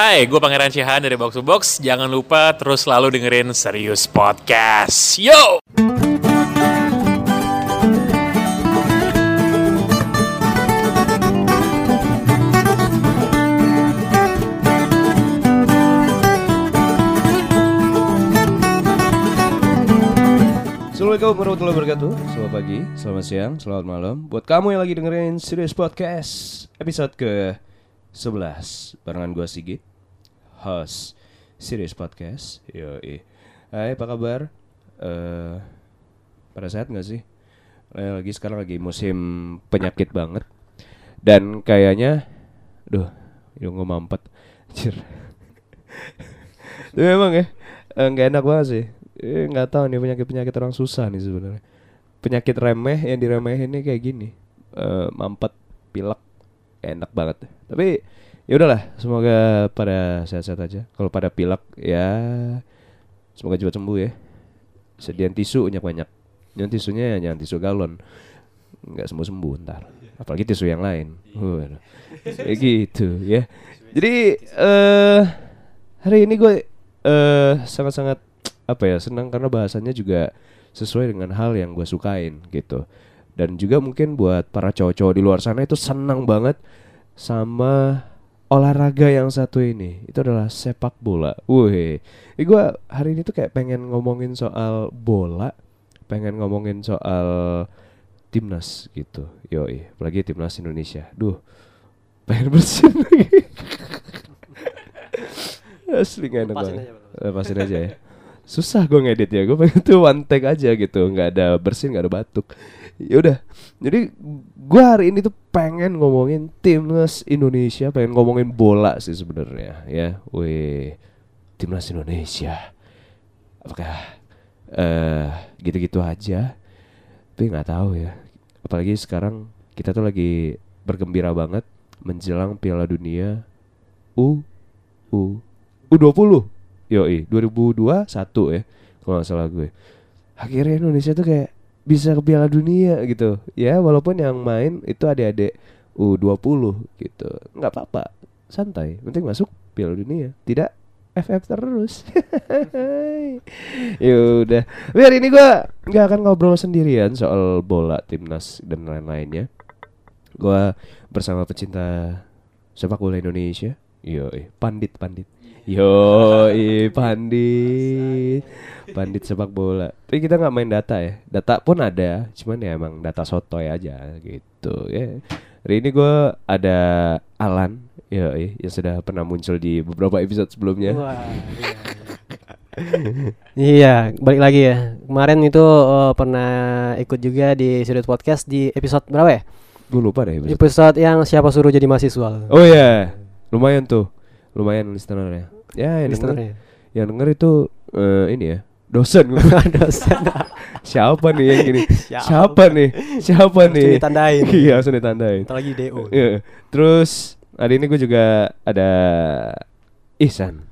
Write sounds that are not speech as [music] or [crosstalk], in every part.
Hai, gue Pangeran Cihan dari Box to Box. Jangan lupa terus selalu dengerin Serius Podcast. Yo! Assalamualaikum warahmatullahi wabarakatuh Selamat pagi, selamat siang, selamat malam Buat kamu yang lagi dengerin Serious Podcast Episode ke 11 Barengan gue Sigit Host Serious Podcast. Yoi. Hai apa kabar? Eh pada sehat gak sih? Lagi sekarang lagi musim penyakit banget. Dan kayaknya Duh, hidung gue mampet. Anjir. Tapi memang ya eh, nggak enak banget sih. Eh, nggak tahu nih penyakit penyakit orang susah nih sebenarnya. Penyakit remeh yang diremehin nih kayak gini. Eh, mampet pilek enak banget. Tapi ya udahlah semoga pada sehat-sehat aja. Kalau pada pilek ya semoga cepat sembuh ya. Sediain tisu banyak banyak. Jangan tisunya ya jangan tisu galon. Nggak sembuh sembuh ntar. Apalagi tisu yang lain. Kayak gitu ya. Jadi eh hari ini gue eh sangat-sangat apa ya senang karena bahasanya juga sesuai dengan hal yang gue sukain gitu. Dan juga mungkin buat para cowok-cowok di luar sana itu senang banget sama olahraga yang satu ini itu adalah sepak bola. Wih, ini gue hari ini tuh kayak pengen ngomongin soal bola, pengen ngomongin soal timnas gitu. Yoi, apalagi timnas Indonesia. Duh, pengen bersin lagi. [laughs] Asli gak enak banget. Lepasin aja ya. Susah gue ngedit ya. Gue pengen tuh one take aja gitu, nggak ada bersin, nggak ada batuk. Ya udah. Jadi gue hari ini tuh pengen ngomongin timnas Indonesia, pengen ngomongin bola sih sebenarnya ya. Wih, timnas Indonesia. Apakah eh gitu-gitu aja? Tapi nggak tahu ya. Apalagi sekarang kita tuh lagi bergembira banget menjelang Piala Dunia U U U20 Yoi 2021 ya Kalau nggak salah gue Akhirnya Indonesia tuh kayak Bisa ke Piala Dunia gitu. Ya walaupun yang main itu adik-adik U20 gitu. Nggak apa-apa. Santai. Penting masuk Piala Dunia. Tidak FF terus. [laughs] Yaudah. Tapi hari ini gue nggak akan ngobrol sendirian Soal bola timnas dan lain-lainnya. Gue bersama pecinta sepak bola Indonesia. Yoi, pandit pandit. Yoi, [laughs] pandit. Pandit sepak bola. Tapi kita nggak main data ya. Data pun ada, cuman ya emang data sotoy aja gitu ya. Hari ini gue ada Alan, yoi, yang sudah pernah muncul di beberapa episode sebelumnya. [laughs] Iya, balik lagi ya. Kemarin itu eh, pernah ikut juga di Sudut Podcast di episode berapa ya? Gue lupa deh episode. Episode yang siapa suruh jadi mahasiswa. Oh iya, lumayan tuh, lumayan listenernya. Ya, yang denger, Listenernya. yang denger itu eh, ini ya, dosen. [laughs] Dosen. Siapa nih yang gini? [laughs] Siapa? Siapa nih? Siapa Harus nih? ditandain. [laughs] Iya, harus ditandain. Ntar lagi DO. Iya. Terus hari ini gue juga ada Ihsan.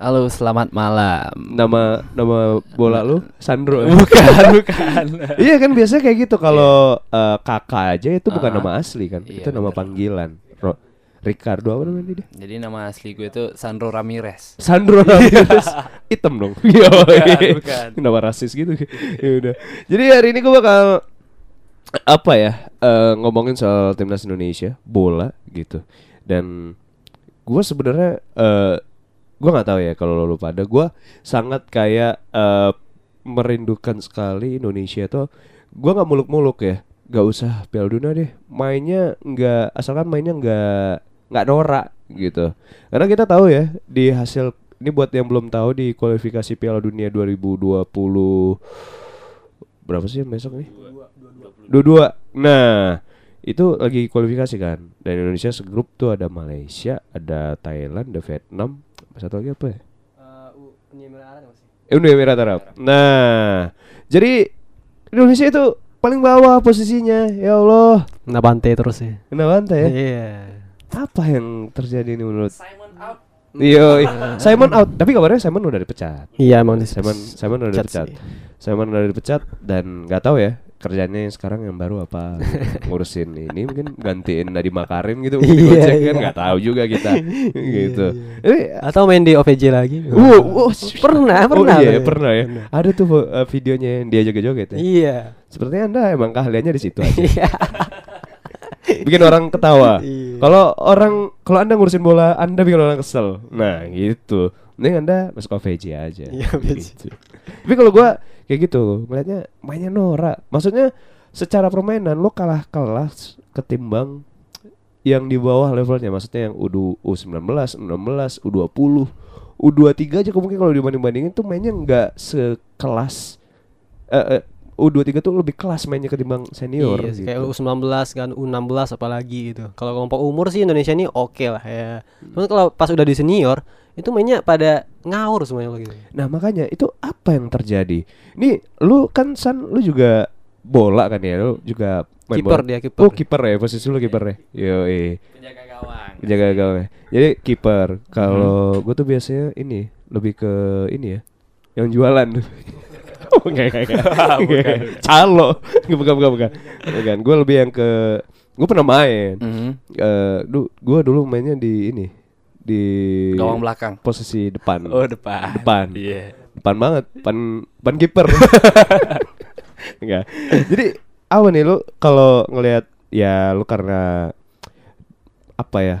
Halo, selamat malam. Nama nama bola lu Sandro. ya? Bukan, bukan. iya kan biasanya kayak gitu kalau eh, kakak aja itu bukan Ah, nama asli kan. iya, itu nama bener. panggilan. Ro Ricardo apa namanya dia? Jadi nama asli gue itu Sandro Ramirez. Sandro Ramirez. [laughs] Hitam dong. Iya. bukan. Kenapa rasis gitu? [laughs] ya udah. Jadi hari ini gue bakal apa ya eh, ngomongin soal timnas Indonesia bola gitu dan gue sebenarnya eh gue nggak tahu ya kalau lo pada gue sangat kayak eh, merindukan sekali Indonesia tuh gue nggak muluk-muluk ya nggak usah Piala Dunia deh mainnya nggak asalkan mainnya nggak nggak norak gitu karena kita tahu ya di hasil ini buat yang belum tahu di kualifikasi Piala Dunia 2020 berapa sih yang besok nih? Dua-dua. Nah, itu lagi kualifikasi kan. Dan Indonesia segrup tuh ada Malaysia, ada Thailand, ada Vietnam, satu lagi apa ya? Eh, Uni Emirat Arab. Nah, jadi Indonesia itu paling bawah posisinya. Ya Allah. Nah bantai terus ya. Kenapa anta ya? Iya. Apa yang terjadi ini menurut Simon out. Iya, [laughs] Simon out. Tapi kabarnya Simon udah dipecat. Iya emang Simon Simon udah Pecat dipecat. sih. Simon udah dipecat dan nggak tahu ya kerjanya yang sekarang yang baru apa [laughs] ngurusin ini mungkin gantiin Nadiem Makarim gitu [laughs] Iya, di Gojek kan iya. nggak tahu juga kita gitu eh Atau main di OVJ lagi? Wow, wow, pernah, oh pernah. iya pernah ya ada tuh uh, videonya yang dia joget-joget ya Iya. sepertinya anda emang keahliannya di situ aja Iya. Bikin orang ketawa. [laughs] Iya. kalau orang kalau anda ngurusin bola anda bikin orang kesel. Nah gitu. Mending anda masuk OVJ aja. Iya, gitu. tapi kalau gua kayak gitu ngeliatnya mainnya norak. Maksudnya secara permainan lo kalah kelas ketimbang yang di bawah levelnya. Maksudnya yang U U19, 16, U20, U23 aja mungkin kalau dibanding-bandingin tuh mainnya nggak sekelas eh, eh, U23 tuh lebih kelas mainnya ketimbang senior Iya, gitu. kayak U19 kan U16 apalagi gitu. Kalau kelompok umur sih Indonesia ini oke lah ya. Cuman kalau pas udah di senior itu mainnya pada ngawur semuanya gitu. Nah makanya itu apa yang terjadi? Nih lu kan San lu juga bola kan ya lu juga main Kiper dia, kiper. Oh kiper ya posisi lu kiper ya. Yo Penjaga gawang. Jaga gawang. Jadi kiper. Kalau Hmm. gue tuh biasanya ini lebih ke ini ya, yang jualan. [laughs] oh enggak enggak enggak. Calo. bukan bukan bukan. Bukan. Gue lebih yang ke gue pernah main. Mhm. Eh, du, gue dulu mainnya di ini di Gawang belakang. posisi depan. Oh depan. Depan. Iya. depan banget depan depan kiper [laughs] enggak jadi apa nih lu kalau ngelihat ya lu karena apa ya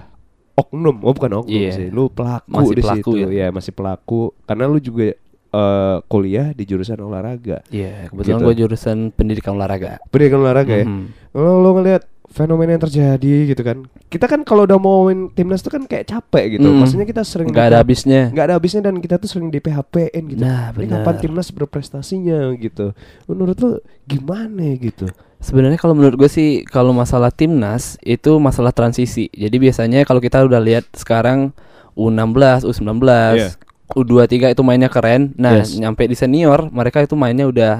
oknum oh bukan oknum Iya. sih lu pelaku Masih di pelaku situ ya. ya masih pelaku karena lu juga eh, kuliah di jurusan olahraga Iya. Kebetulan Gitu. gue jurusan pendidikan olahraga. pendidikan olahraga ya Mhm. kalau lu ngelihat fenomena yang terjadi gitu kan kita kan kalau udah mau main timnas tuh kan kayak capek gitu Mm. maksudnya kita sering Nggak ada habisnya. nggak ada habisnya dan kita tuh sering di PHP-in gitu. Nah, Ini benar. kapan timnas berprestasinya gitu. Menurut lu gimana gitu? Sebenarnya kalau menurut gue sih kalau masalah timnas itu masalah transisi. Jadi biasanya kalau kita udah lihat sekarang U16, U19, Iya. U23 itu mainnya keren. Nah, Yes. nyampe di senior mereka itu mainnya udah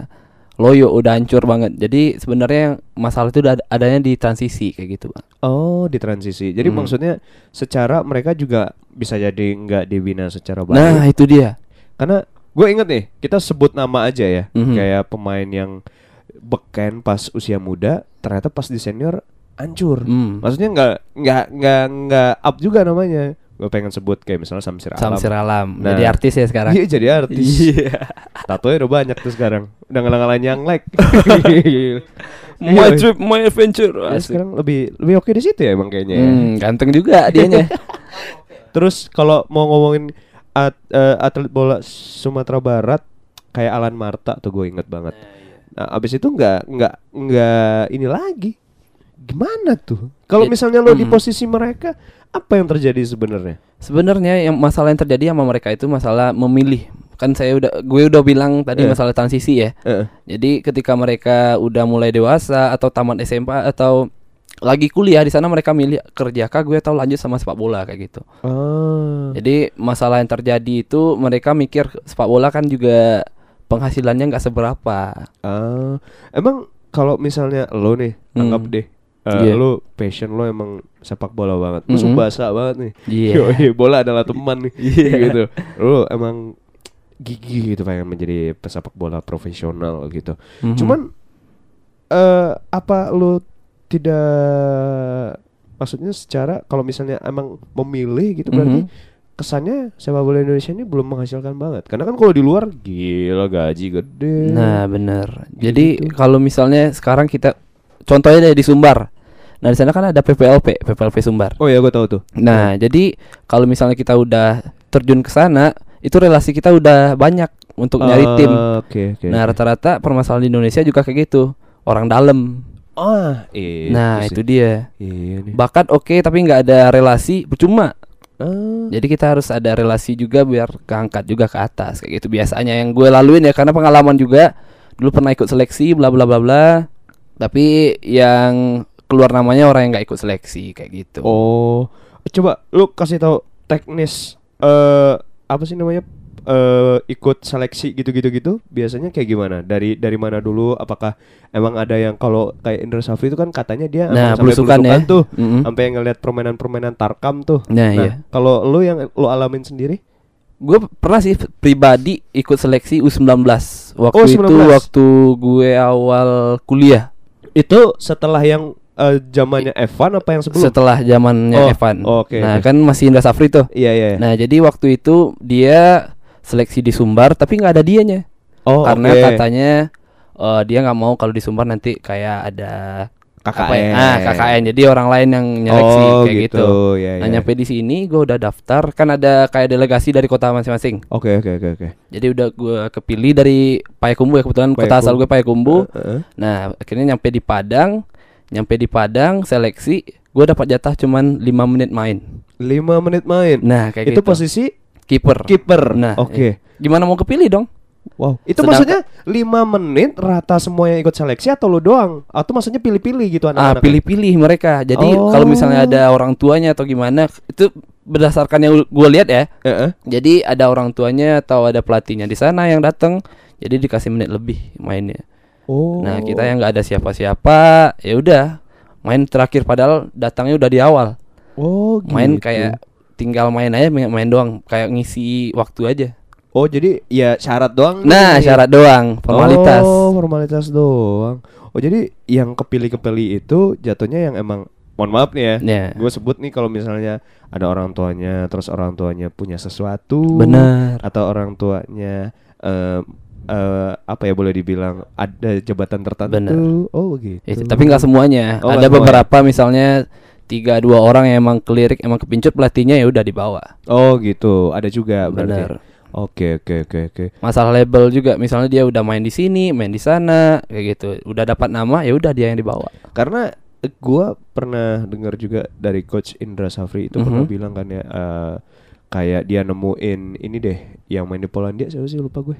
loyo, udah hancur banget. Jadi sebenarnya masalah itu udah ad- adanya di transisi kayak gitu, Bang. Oh, di transisi. Jadi Hmm. maksudnya secara mereka juga bisa jadi nggak dibina secara baik. Nah, itu dia. Karena gue inget nih, kita sebut nama aja ya. Mhm. Kayak pemain yang beken pas usia muda, ternyata pas di senior hancur. Hmm. Maksudnya nggak nggak nggak nggak up juga namanya. Gue pengen sebut kayak misalnya Samsir Alam. Samsir Alam. Nah. Jadi artis ya sekarang. Iya jadi artis. Iya. Tatonya udah banyak tuh sekarang. Udah ngalah-ngalahin yang like. [laughs] my trip, my adventure. Ya, Asik. sekarang lebih lebih oke di situ ya emang kayaknya. ya. Hmm, ganteng juga dianya. [laughs] Terus kalau mau ngomongin at- eh, atlet bola Sumatera Barat kayak Alan Marta tuh gue inget banget. Nah, abis itu nggak nggak nggak ini lagi. Gimana tuh? Kalau misalnya lo di Mhm. posisi mereka, apa yang terjadi sebenarnya? Sebenarnya yang masalah yang terjadi sama mereka itu masalah memilih. Kan saya udah gue udah bilang tadi Iya. masalah transisi ya. Heeh. Jadi ketika mereka udah mulai dewasa atau tamat SMA atau lagi kuliah di sana mereka milih kerja kah gue atau lanjut sama sepak bola kayak gitu. Ah. Jadi masalah yang terjadi itu mereka mikir sepak bola kan juga penghasilannya nggak seberapa. Ah. Emang kalau misalnya lo nih, Hmm. anggap deh, eh, Iya. lo passion lo emang sepak bola banget, Mhm. subasa banget nih. Iya. Yoi, bola adalah teman nih. [laughs] Iya. gitu. Lo emang gigi gitu pengen menjadi pesepak bola profesional gitu. Mhm. Cuman eh apa lo tidak maksudnya secara kalau misalnya emang memilih gitu berarti Mhm. kesannya sepak bola Indonesia ini belum menghasilkan banget. Karena kan kalau di luar gila gaji gede. Nah, bener. Gitu. Jadi kalau misalnya sekarang kita contohnya deh di Sumbar. Nah, di sana kan ada PPLP, PPLP Sumbar. Oh ya gue tahu tuh. Nah, jadi kalau misalnya kita udah terjun ke sana, itu relasi kita udah banyak untuk nyari Ah, tim. Oke oke. Nah, rata-rata permasalahan di Indonesia juga kayak gitu. Orang dalam. ah iya. nah, sih. itu dia. Iya nih. Bakat oke tapi nggak ada relasi percuma. Ah, Jadi kita harus ada relasi juga biar keangkat juga ke atas kayak gitu biasanya yang gue laluin ya karena pengalaman juga dulu pernah ikut seleksi bla bla bla bla. Tapi yang keluar namanya orang yang nggak ikut seleksi kayak gitu. Oh, coba lu kasih tahu teknis eh apa sih namanya? eh ikut seleksi gitu-gitu gitu biasanya kayak gimana dari dari mana dulu apakah emang ada yang kalau kayak Indra Safri itu kan katanya dia Nah, belusukan ya. tuh Mm-mm. sampai ngeliat permainan-permainan tarkam tuh Nah, nah iya. kalau lu yang lu alamin sendiri gue pernah sih pribadi ikut seleksi U19 waktu Oh, itu 19. waktu gue awal kuliah Itu setelah yang eh, zamannya Evan apa yang sebelum? setelah zamannya Oh, Evan. oke, nah oke. kan masih Indra Safri tuh. Iya iya. Nah jadi waktu itu dia seleksi di Sumbar tapi nggak ada dianya oh, karena oke. katanya eh, dia nggak mau kalau di Sumbar nanti kayak ada apa ya? KKN. Ah KKN jadi orang lain yang nyeleksi Oh, kayak gitu. gitu, ya, Nah ya. nyampe di sini gue udah daftar kan ada kayak delegasi dari kota masing-masing. Oke oke oke oke. Jadi udah gue kepilih dari Payakumbu ya kebetulan kota Payakumbu. asal gue Payakumbu. Heeh. Nah akhirnya nyampe di Padang, nyampe di Padang seleksi, gue dapat jatah cuman 5 menit main. Lima menit main. Nah kayak itu gitu. posisi kiper. kiper. Nah, oke. Gimana mau kepilih dong? Wow. Itu Sedangkan- maksudnya lima menit rata semua yang ikut seleksi atau lu doang? Atau maksudnya pilih-pilih gitu Ah, anak-anak? pilih-pilih mereka. Jadi Oh. kalau misalnya ada orang tuanya atau gimana, itu berdasarkan yang gue lihat ya. Heeh. Jadi ada orang tuanya atau ada pelatihnya di sana yang datang. Jadi dikasih menit lebih mainnya. Oh. Nah kita yang nggak ada siapa-siapa, ya udah main terakhir padahal datangnya udah di awal. Oh, gitu. Main kayak tinggal main aja main doang, kayak ngisi waktu aja. Oh, jadi ya syarat doang. Nah nih. syarat doang, formalitas. Oh, formalitas doang. Oh, jadi yang kepilih-kepilih itu jatuhnya yang emang mohon maaf nih ya. Ya. Gue sebut nih kalau misalnya ada orang tuanya terus orang tuanya punya sesuatu. Benar. Atau orang tuanya eh eh, apa ya boleh dibilang ada jabatan tertentu. Benar. Oh, gitu. Itu, tapi nggak semuanya. Oh, ada beberapa misalnya tiga dua orang yang emang kelirik emang kepincut pelatihnya ya udah dibawa. Oh, gitu. Ada juga berarti. Benar. Oke, oke, oke, oke. Masalah label juga misalnya dia udah main di sini, main di sana kayak gitu. Udah dapat nama ya udah dia yang dibawa. Karena eh, gua pernah dengar juga dari coach Indra Safri itu pernah Mhm. bilang kan ya eh, kayak dia nemuin ini deh yang main di Polandia siapa sih lupa gue.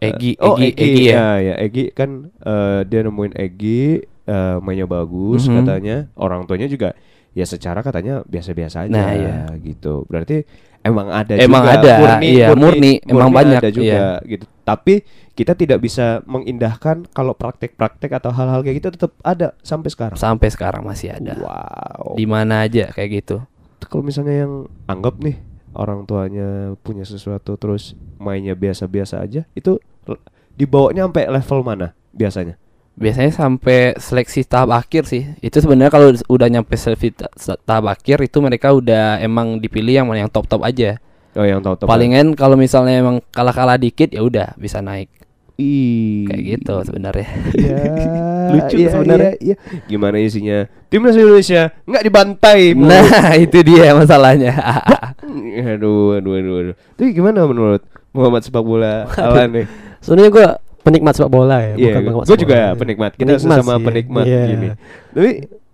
Eh, Egi, oh Egi, Egi, Egi ya? ya, ya Egi kan eh, dia nemuin Egi eh, mainnya bagus Mhm. katanya orang tuanya juga ya secara katanya biasa-biasa aja Nah, iya. gitu. Berarti emang ada Emang juga ada, iya, murni, emang banyak, ada juga iya. gitu. Tapi kita tidak bisa mengindahkan kalau praktek-praktek atau hal-hal kayak gitu tetap ada sampai sekarang. Sampai sekarang masih ada. Wow. Di mana aja kayak gitu. Kalau misalnya yang anggap nih orang tuanya punya sesuatu terus mainnya biasa-biasa aja, itu dibawanya sampai level mana biasanya? Biasanya sampai seleksi tahap akhir sih. Itu sebenarnya kalau udah nyampe seleksi ta- tahap akhir itu mereka udah emang dipilih yang yang top-top aja. Oh yang tahu tahu. Palingan kalau misalnya emang kalah-kalah dikit ya udah bisa naik. Ih. Kayak gitu sebenarnya. Iya. [laughs] Lucu iya, sebenarnya. Iya, iya. Gimana isinya? Timnas Indonesia nggak dibantai. Nah, [laughs] itu dia masalahnya. [laughs] aduh, aduh, aduh, aduh. Tapi gimana menurut Muhammad sepak bola Alan nih? Sebenarnya gue penikmat sepak bola ya, Iya, bukan gue juga bola. penikmat. Kita Penikmat sesama sih, penikmat iya. gini. Tapi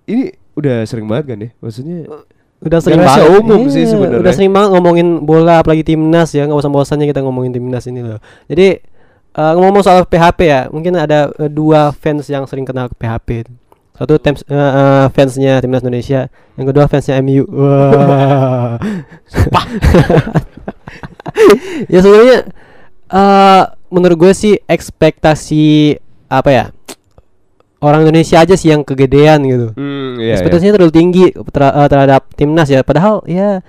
ini udah sering banget kan ya? Maksudnya Udah sering banget umum sih Iya, sebenarnya. Udah sering banget ngomongin bola apalagi timnas ya, nggak usah bosannya kita ngomongin timnas ini loh. Jadi eh, ngomong soal PHP ya, mungkin ada eh, dua fans yang sering kena PHP. Satu temps, eh, eh, fansnya timnas Indonesia, yang kedua fansnya MU. Wah. [laughs] ya sebenarnya eh menurut gue sih ekspektasi apa ya orang Indonesia aja sih yang kegedean gitu hmm, iya, iya. ekspektasinya terlalu tinggi ter- eh, terhadap timnas ya padahal ya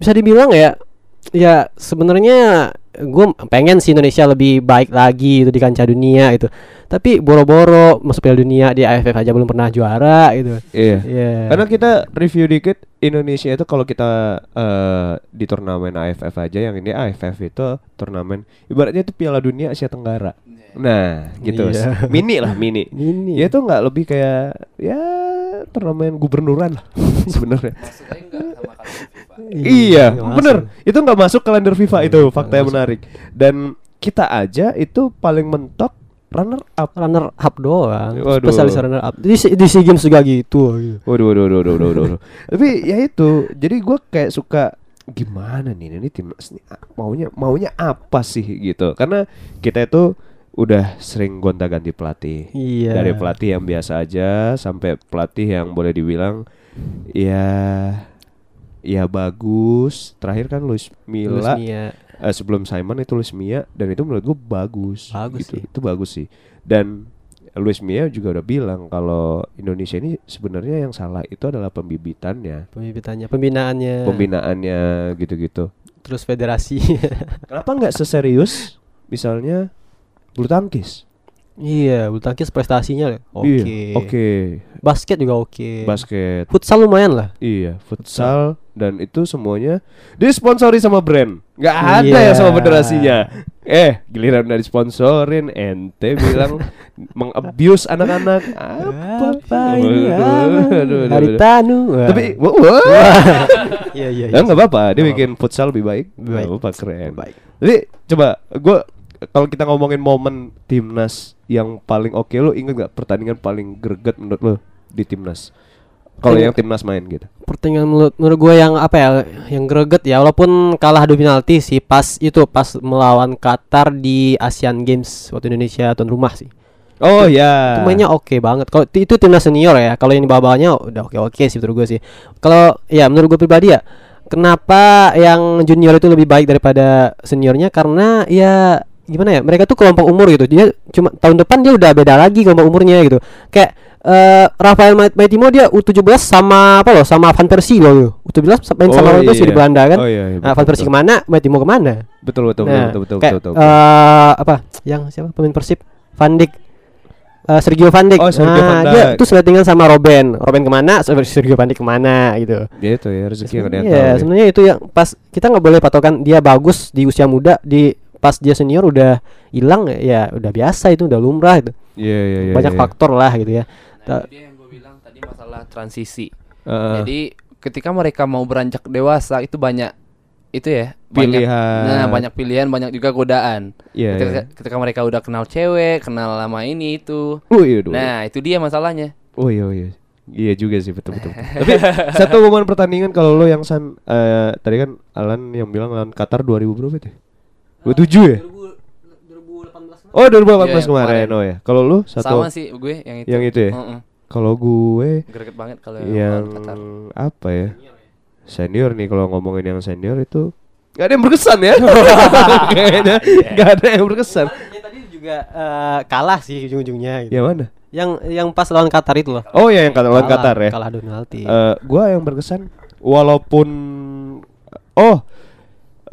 bisa dibilang ya ya sebenarnya gue pengen sih Indonesia lebih baik lagi itu di kancah dunia itu tapi boro-boro masuk Piala Dunia di AFF aja belum pernah juara gitu Iya. Iya. Karena kita review dikit Indonesia itu kalau kita eh, di turnamen AFF aja yang ini AFF itu turnamen ibaratnya itu Piala Dunia Asia Tenggara. Nah, gitu. Iya. Mini lah, mini. Ini. Ya itu nggak lebih kayak ya turnamen gubernuran lah [laughs] sebenarnya. Iya, nggak bener. masuk. Itu nggak masuk kalender FIFA itu nggak fakta yang menarik. Dan kita aja itu paling mentok runner up. runner up doang Waduh. spesialis runner up di, di SEA Games juga gitu, gitu. Waduh, waduh, waduh, waduh, waduh, waduh. Tapi ya itu, jadi gue kayak suka gimana nih ini timnas nih ah, maunya maunya apa sih gitu? Karena kita itu udah sering gonta-ganti pelatih. iya Dari pelatih yang biasa aja sampai pelatih yang boleh dibilang ya ya bagus. Terakhir kan Luis Luis Milla Mia. eh, sebelum Simon itu Luis Mia dan itu menurut gue bagus. Bagus gitu. sih. Itu bagus sih. Dan Luis Mia juga udah bilang kalau Indonesia ini sebenarnya yang salah itu adalah pembibitannya, pembibitannya pembinaannya pembinaannya gitu-gitu. terus federasi. Kenapa nggak seserius misalnya bulu tangkis? iya, bulu tangkis prestasinya oke. Iya, Oke. Basket juga oke. Basket. Futsal lumayan lah. Iya, futsal dan itu semuanya disponsori sama brand. Nggak ada Iya. ya sama federasinya. Eh, giliran udah disponsorin, ente bilang [laughs] mengabuse anak-anak. Apa? Apa? Aduh, Dari. Tanu. Tapi, wah, wah. [laughs] iya iya. Ya nggak apa-apa, dia bikin futsal lebih baik. Lebih baik. Apa-apa, keren. Baik. Jadi coba gue kalau kita ngomongin momen timnas yang paling oke lo inget nggak pertandingan paling greget menurut lo di timnas? Kalau Yang- timnas main gitu. Pertandingan menurut, menurut gue yang apa ya, yang greget ya, walaupun kalah adu penalti sih pas itu pas melawan Qatar di Asian Games waktu Indonesia tuan rumah sih. Oh ya. Itu mainnya oke banget. Kalau itu timnas senior ya. Kalau yang di bawah-bawahnya udah oke-oke sih menurut gue sih. Kalau ya menurut gue pribadi ya, kenapa yang junior itu lebih baik daripada seniornya? Karena ya gimana ya? Mereka tuh kelompok umur gitu. Dia cuma tahun depan dia udah beda lagi kelompok umurnya gitu. Kayak eh Rafael Ma- Maitimo dia U17 sama apa loh? Sama Van Persie loh. U17 main sama Oh, Van Persie iya. di Belanda kan. Oh, iya, iya, nah, betul, Van Persie betul. ke mana? Maitimo ke mana? Betul betul Nah, betul betul betul kayak, betul. betul. eh, apa yang siapa pemain Persib Van Dijk Eh, Sergio Van Dijk Oh, Sergio nah, Van dia Dijk. tuh settingan sama Robben Robben ke mana Ser- Sergio Van Dijk ke mana gitu Ya itu ya rezeki yang Iya, ya. sebenarnya itu yang pas kita nggak boleh patokan dia bagus di usia muda di pas dia senior udah hilang ya udah biasa itu udah lumrah itu Iya iya iya. banyak iya. faktor lah gitu ya Nah, itu dia yang gue bilang tadi masalah transisi. Heeh. Jadi ketika mereka mau beranjak dewasa itu banyak itu ya banyak- Pilihan. nah banyak pilihan banyak juga godaan. Iya. ketika, iya. ketika mereka udah kenal cewek, kenal lama ini itu. Oh iya. Nah itu dia masalahnya. Oh iya oh, iya. Iya juga sih betul betul. Tapi [laughs] satu momen pertandingan kalau lo yang san eh, tadi kan Alan yang bilang lawan Qatar 2000 berapa itu? 27 ya? Oh 2018 Iya, yang kemarin. kemarin. Oh ya. Kalau lu satu Sama sih gue yang itu. yang itu ya? Heeh. Kalau gue Greget banget kalau yang lawan Qatar. apa ya? Senior nih kalau ngomongin yang senior itu Gak ada yang berkesan ya [laughs] Kayaknya Gak ada yang berkesan ya tadi juga eh, kalah sih ujung-ujungnya gitu. Yang mana? yang yang pas lawan Qatar itu loh Oh ya yang kata lawan Kalah- Qatar ya kalah penalti Eh, gua yang berkesan walaupun oh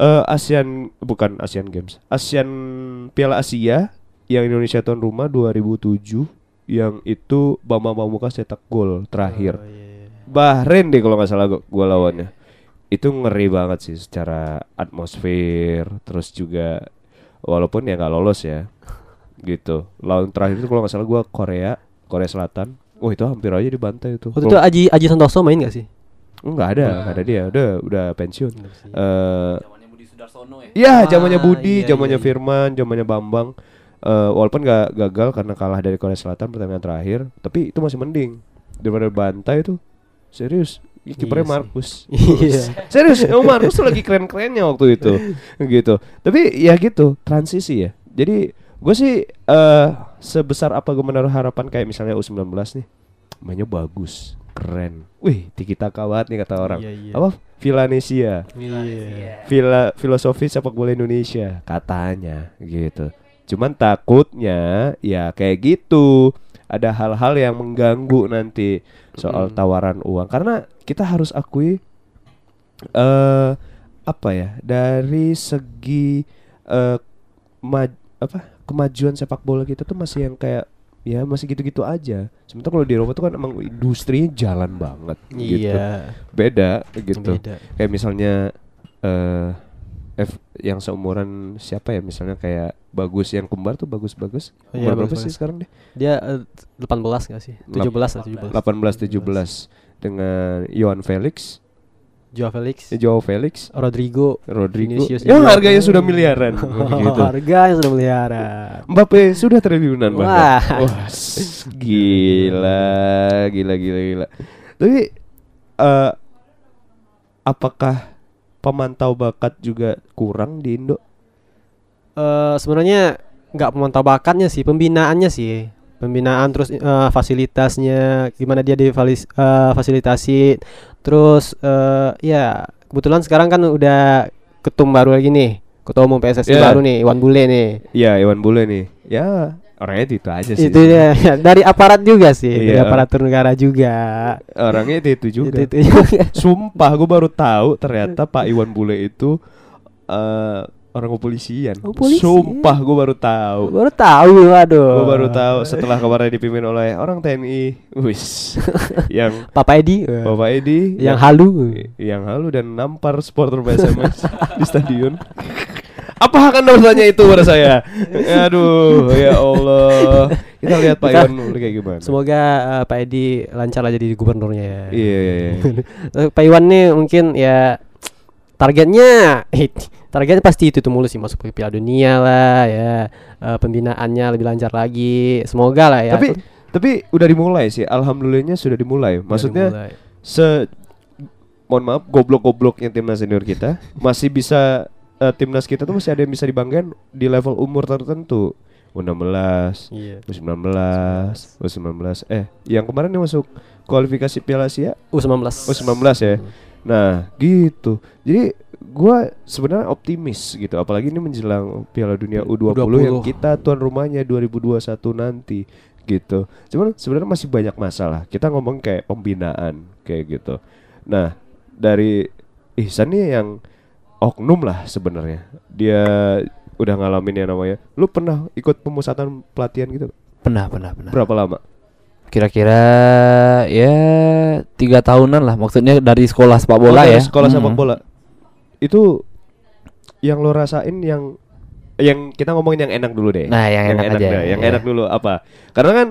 eh, ASEAN bukan ASEAN Games. ASEAN Piala Asia yang Indonesia tuan rumah 2007 yang itu Bambang Pamungkas cetak gol terakhir. Oh, iya. Bahrain deh kalau nggak salah gua, gua lawannya. itu ngeri banget sih secara atmosfer terus juga walaupun ya nggak lolos ya gitu. Lawan terakhir itu kalau nggak salah gua Korea Korea Selatan. Oh itu hampir aja dibantai itu. Waktu itu Aji Aji Santoso main gak sih? Enggak ada, enggak ada dia, udah udah pensiun. Eh Budi Sudarsono ya. Iya, Ah, zamannya Budi, iya, zamannya iya, iya. Firman, zamannya Bambang. Eh walaupun nggak gagal karena kalah dari Korea Selatan pertandingan terakhir, tapi itu masih mending daripada bantai itu. Serius, Ih, kipernya Iya. Markus. [laughs] Iya. Serius, yang Markus tuh lagi keren-kerennya waktu itu. [laughs] gitu. Tapi ya gitu, transisi ya. Jadi gue sih eh sebesar apa gue menaruh harapan kayak misalnya U19 nih, mainnya bagus, keren. Wih, Tiki Taka banget nih kata orang. Iya, iya. Apa? Villanesia. Iya. Villa filosofi sepak bola Indonesia katanya gitu. Cuman takutnya ya kayak gitu. Ada hal-hal yang mengganggu nanti soal tawaran uang karena kita harus akui eh apa ya dari segi eh ma- apa kemajuan sepak bola kita tuh masih yang kayak ya masih gitu-gitu aja. Sementara kalau di Eropa tuh kan emang industrinya jalan banget gitu. Iya. Beda gitu Beda. kayak misalnya eh F yang seumuran siapa ya misalnya kayak bagus yang kembar tuh bagus-bagus Oh iya, berapa bagus-bagus. sih sekarang deh Dia eh, 18 gak sih? 17 lah 17. 18 17 dengan Johan Felix Joao Felix, eh, Joao Felix Rodrigo, Rodrigo Vinicius yang juga. harganya sudah miliaran [laughs] gitu Harga yang sudah miliaran. Mbappe sudah triliunan bahkan Wah. wah gila gila gila gila tapi eh apakah pemantau bakat juga kurang di Indo Eh sebenarnya nggak pemantau bakatnya sih, pembinaannya sih. Pembinaan terus eh, fasilitasnya gimana dia difasilitasi. Terus eh ya kebetulan sekarang kan udah ketum baru lagi nih. Ketua umum PSSI Yeah. baru nih, Iwan Bule nih. Ya Iwan Bule nih Ya orangnya itu aja sih Itu dia [laughs] dari aparat juga sih, dari Iya. aparatur negara juga. Orangnya itu, itu juga Itu, itu juga. Sumpah gue baru tahu ternyata Pak Iwan Bule itu eh, orang kepolisian. Oh, polisi. Sumpah gue baru tahu. Baru tahu aduh. Gue baru tahu setelah kemarin dipimpin oleh orang TNI. Wis. [laughs] yang Papa Edi. Bapak Edi yang halu. yang halu dan nampar supporter PSMS [laughs] di stadion. Apa akan dosanya itu pada saya? Aduh, ya Allah. Kita lihat Pak Iwan kayak gimana. Semoga eh, Pak Edi lancar aja jadi gubernurnya ya. Iya, iya, iya. Eh, [laughs] Pak Iwan nih mungkin ya targetnya targetnya pasti itu tuh mulu sih masuk ke Piala Dunia lah ya Eh, pembinaannya lebih lancar lagi semoga lah ya Tapi tapi udah dimulai sih. Alhamdulillahnya sudah dimulai. Udah Maksudnya dimulai. se mohon maaf goblok-gobloknya timnas senior kita masih bisa eh, timnas kita tuh masih ada yang bisa dibanggain di level umur tertentu. U16, iya U19, U19. Eh, yang kemarin yang masuk kualifikasi Piala Asia U19 U19 ya. Nah, gitu. Jadi gua sebenarnya optimis gitu, apalagi ini menjelang Piala Dunia U20, yang U20. kita tuan rumahnya 2021 nanti gitu. Cuman sebenarnya masih banyak masalah. Kita ngomong kayak pembinaan kayak gitu. Nah, dari Ihsan nih yang oknum lah sebenarnya. Dia udah ngalamin yang namanya. Lu pernah ikut pemusatan pelatihan gitu? Pernah, pernah, pernah. Berapa lama? Kira-kira ya tiga tahunan lah. Maksudnya dari sekolah sepak bola Oh, ya. Sekolah sepak Mm. bola. Itu yang lo rasain yang yang kita ngomongin yang enak dulu deh. Nah, yang enak aja, deh. Yang iya. enak dulu apa? Karena kan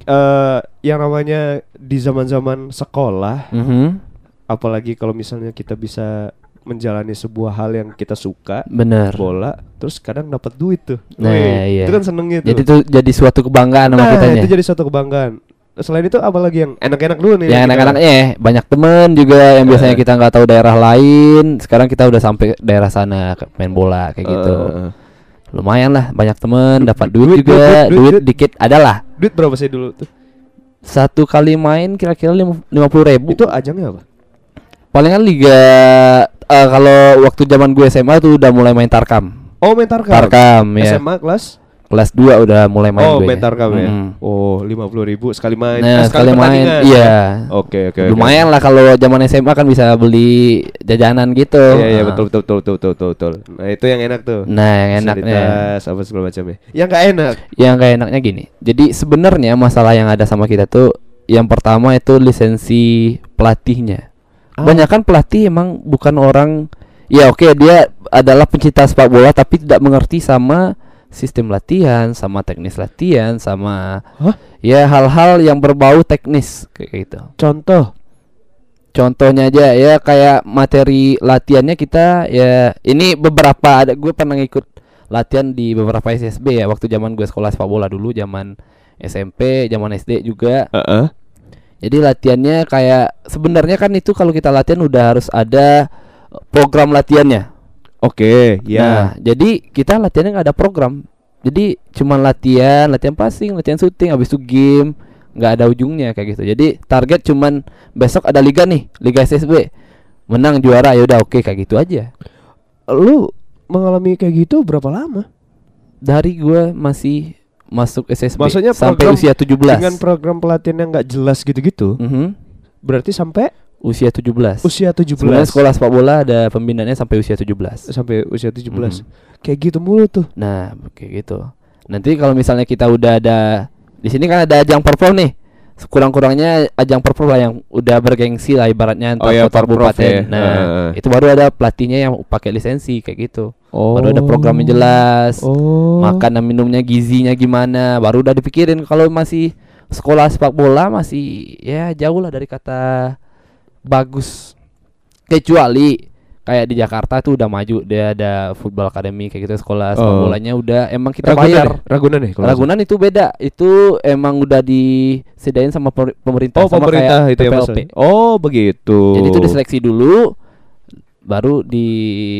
eh yang namanya di zaman-zaman sekolah, Mhm. apalagi kalau misalnya kita bisa menjalani sebuah hal yang kita suka, Bener. bola, terus kadang dapat duit tuh. Nah, Wih, iya. Itu kan senengnya tuh. Jadi itu jadi suatu kebanggaan sama nah, kitanya. itu jadi suatu kebanggaan. Selain itu apalagi yang enak-enak dulu nih. yang anak-anaknya ya, banyak temen juga yang biasanya Eh. kita nggak tahu daerah lain. Sekarang kita udah sampai daerah sana main bola kayak gitu. Eh, Lumayan lah, banyak temen, dapat duit, duit, juga, duit, duit, duit, duit. dikit adalah. duit berapa sih dulu tuh? Satu kali main kira-kira lima puluh ribu. Itu ajangnya apa? Palingan liga eh, kalau waktu zaman gue SMA tuh udah mulai main tarkam. Oh, main Tarkam. Tarkam ya. SMA kelas Kelas 2 udah mulai main oh, gue. main Tarkam ya. Mm-mm. Oh, 50.000 ribu sekali main. Nah, Eh, sekali main, pertandingan. iya. Oke, oke. oke. Lumayan lah kalau zaman SMA kan bisa beli jajanan gitu. Iya, iya Ah. betul, betul, betul, betul, betul, betul, betul. Nah, itu yang enak tuh. Nah, yang enaknya. Apa segala macamnya. Yang nggak enak. Yang gak enaknya gini. Jadi sebenarnya masalah yang ada sama kita tuh yang pertama itu lisensi pelatihnya. Ah. Banyak kan pelatih emang bukan orang ya oke dia adalah pencinta sepak bola tapi tidak mengerti sama sistem latihan, sama teknis latihan, sama Hah? ya hal-hal yang berbau teknis kayak gitu. Contoh. Contohnya aja ya kayak materi latihannya kita ya ini beberapa ada gue pernah ngikut latihan di beberapa SSB ya waktu zaman gue sekolah sepak bola dulu zaman SMP, zaman SD juga. Heeh. Jadi latihannya kayak sebenarnya kan itu kalau kita latihan udah harus ada program latihannya. Oke, Nah, ya. jadi kita latihannya nggak ada program. Jadi cuma latihan, latihan passing, latihan shooting, habis itu game, nggak ada ujungnya kayak gitu. Jadi target cuman besok ada liga nih, liga SSB. Menang juara ya udah oke kayak gitu aja. Lu mengalami kayak gitu berapa lama? Dari gua masih masuk SSB Maksudnya sampai usia 17. Dengan program pelatihan yang nggak jelas gitu-gitu. Mhm. Berarti sampai Usia 17. usia 17. Sebenarnya sekolah sepak bola ada pembinaannya sampai usia 17. sampai usia 17. Mhm. Kayak gitu mulu tuh. Nah, kayak gitu. Nanti kalau misalnya kita udah ada di sini kan ada ajang perform nih. Kurang-kurangnya ajang perform lah yang udah bergengsi lah ibaratnya antar Oh ya, kota Perprov kabupaten. ya. Nah, Heeh. itu baru ada pelatihnya yang pakai lisensi kayak gitu. Oh. Baru ada programnya jelas. Oh. Makan dan minumnya gizinya gimana, baru udah dipikirin kalau masih sekolah sepak bola masih ya jauh lah dari kata bagus. Kecuali kayak di Jakarta tuh udah maju dia ada football academy kayak gitu sekolah sepak Oh. bolanya udah emang kita Ragunan bayar. deh, Ragunan deh kalau nggak Ragunan itu beda. Itu emang udah disediain sama pemerintah Oh sama pemerintah kayak itu ya PPLP. maksudnya. Oh begitu. Jadi itu diseleksi dulu baru di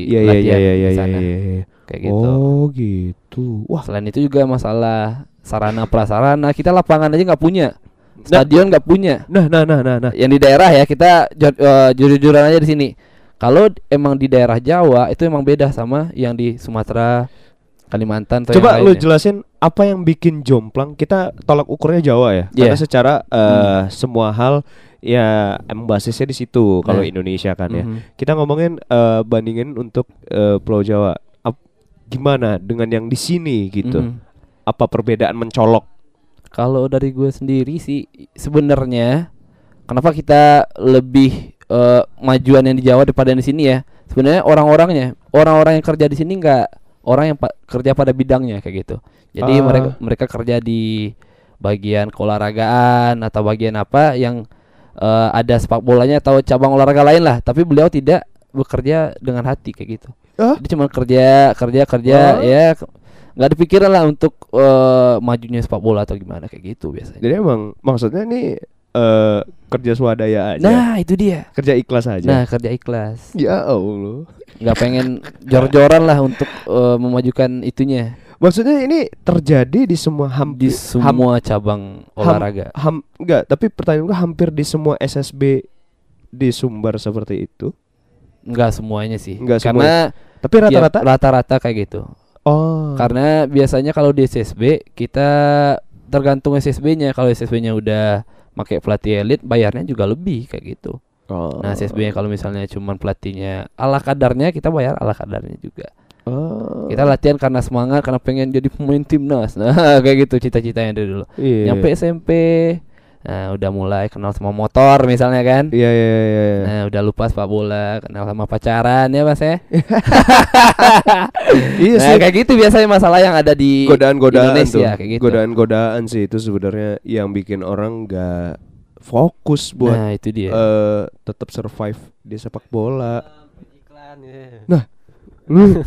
Iya iya latihan iya iya di iya sana. iya. iya. Kayak gitu. Oh gitu. Wah. Selain itu juga masalah sarana prasarana kita lapangan aja nggak punya. Stadion nggak punya. Nah nah nah nah nah. Yang di daerah ya kita eh, jujur-jujuran aja di sini. Kalau emang di daerah Jawa itu emang beda sama yang di Sumatera, Kalimantan atau Coba yang lu jelasin apa yang bikin jomplang. Kita tolak ukurnya Jawa ya. Iya. Karena secara eh, semua hal ya emang basisnya di situ kalau Nah. Indonesia kan ya. Mhm. Kita ngomongin eh, bandingin untuk eh, Pulau Jawa. Ap- gimana dengan yang di sini gitu? Mhm. Apa perbedaan mencolok? Kalau dari gue sendiri sih sebenarnya kenapa kita lebih eh, majuan yang di Jawa daripada yang di sini ya? Sebenarnya orang-orangnya, orang-orang yang kerja di sini nggak orang yang pa- kerja pada bidangnya kayak gitu. Jadi Ah. mereka mereka kerja di bagian keolahragaan atau bagian apa yang eh, ada sepak bolanya atau cabang olahraga lain lah. Tapi beliau tidak bekerja dengan hati kayak gitu. Ah? Dia cuma kerja, kerja, kerja, Ah. ya nggak ada pikiran lah untuk eh, majunya sepak bola atau gimana kayak gitu biasanya. Jadi emang maksudnya nih eh, kerja swadaya aja. Nah itu dia. kerja ikhlas aja. Nah kerja ikhlas, Ya Allah. nggak pengen jor-joran lah untuk eh, memajukan itunya Maksudnya ini terjadi di semua di hampir semua cabang olahraga. ham enggak, tapi pertanyaan gua hampir di semua SSB di Sumbar seperti itu. Nggak semuanya sih, Nggak karena Tapi rata-rata rata-rata kayak gitu. Oh. Karena biasanya kalau di SSB kita tergantung SSB-nya. Kalau SSB-nya udah pakai pelatih elit, bayarnya juga lebih kayak gitu. Oh. Nah SSB-nya kalau misalnya cuman pelatihnya ala kadarnya, kita bayar ala kadarnya juga. Oh. Kita latihan karena semangat, karena pengen jadi pemain timnas. [laughs] Nah kayak gitu cita-citanya dari dulu. Iya. Nyampe SMP, nah udah mulai kenal sama motor misalnya kan. Iya iya iya. iya. Nah udah lupa sepak bola, kenal sama pacaran ya mas ya. [laughs] iya nah sih. kayak gitu biasanya masalah yang ada di godaan-godaan tuh. Indonesia kayak gitu. Godaan-godaan sih itu sebenarnya yang bikin orang nggak fokus buat nah itu dia. eh tetap survive di sepak bola. iklan ya. Lu [laughs]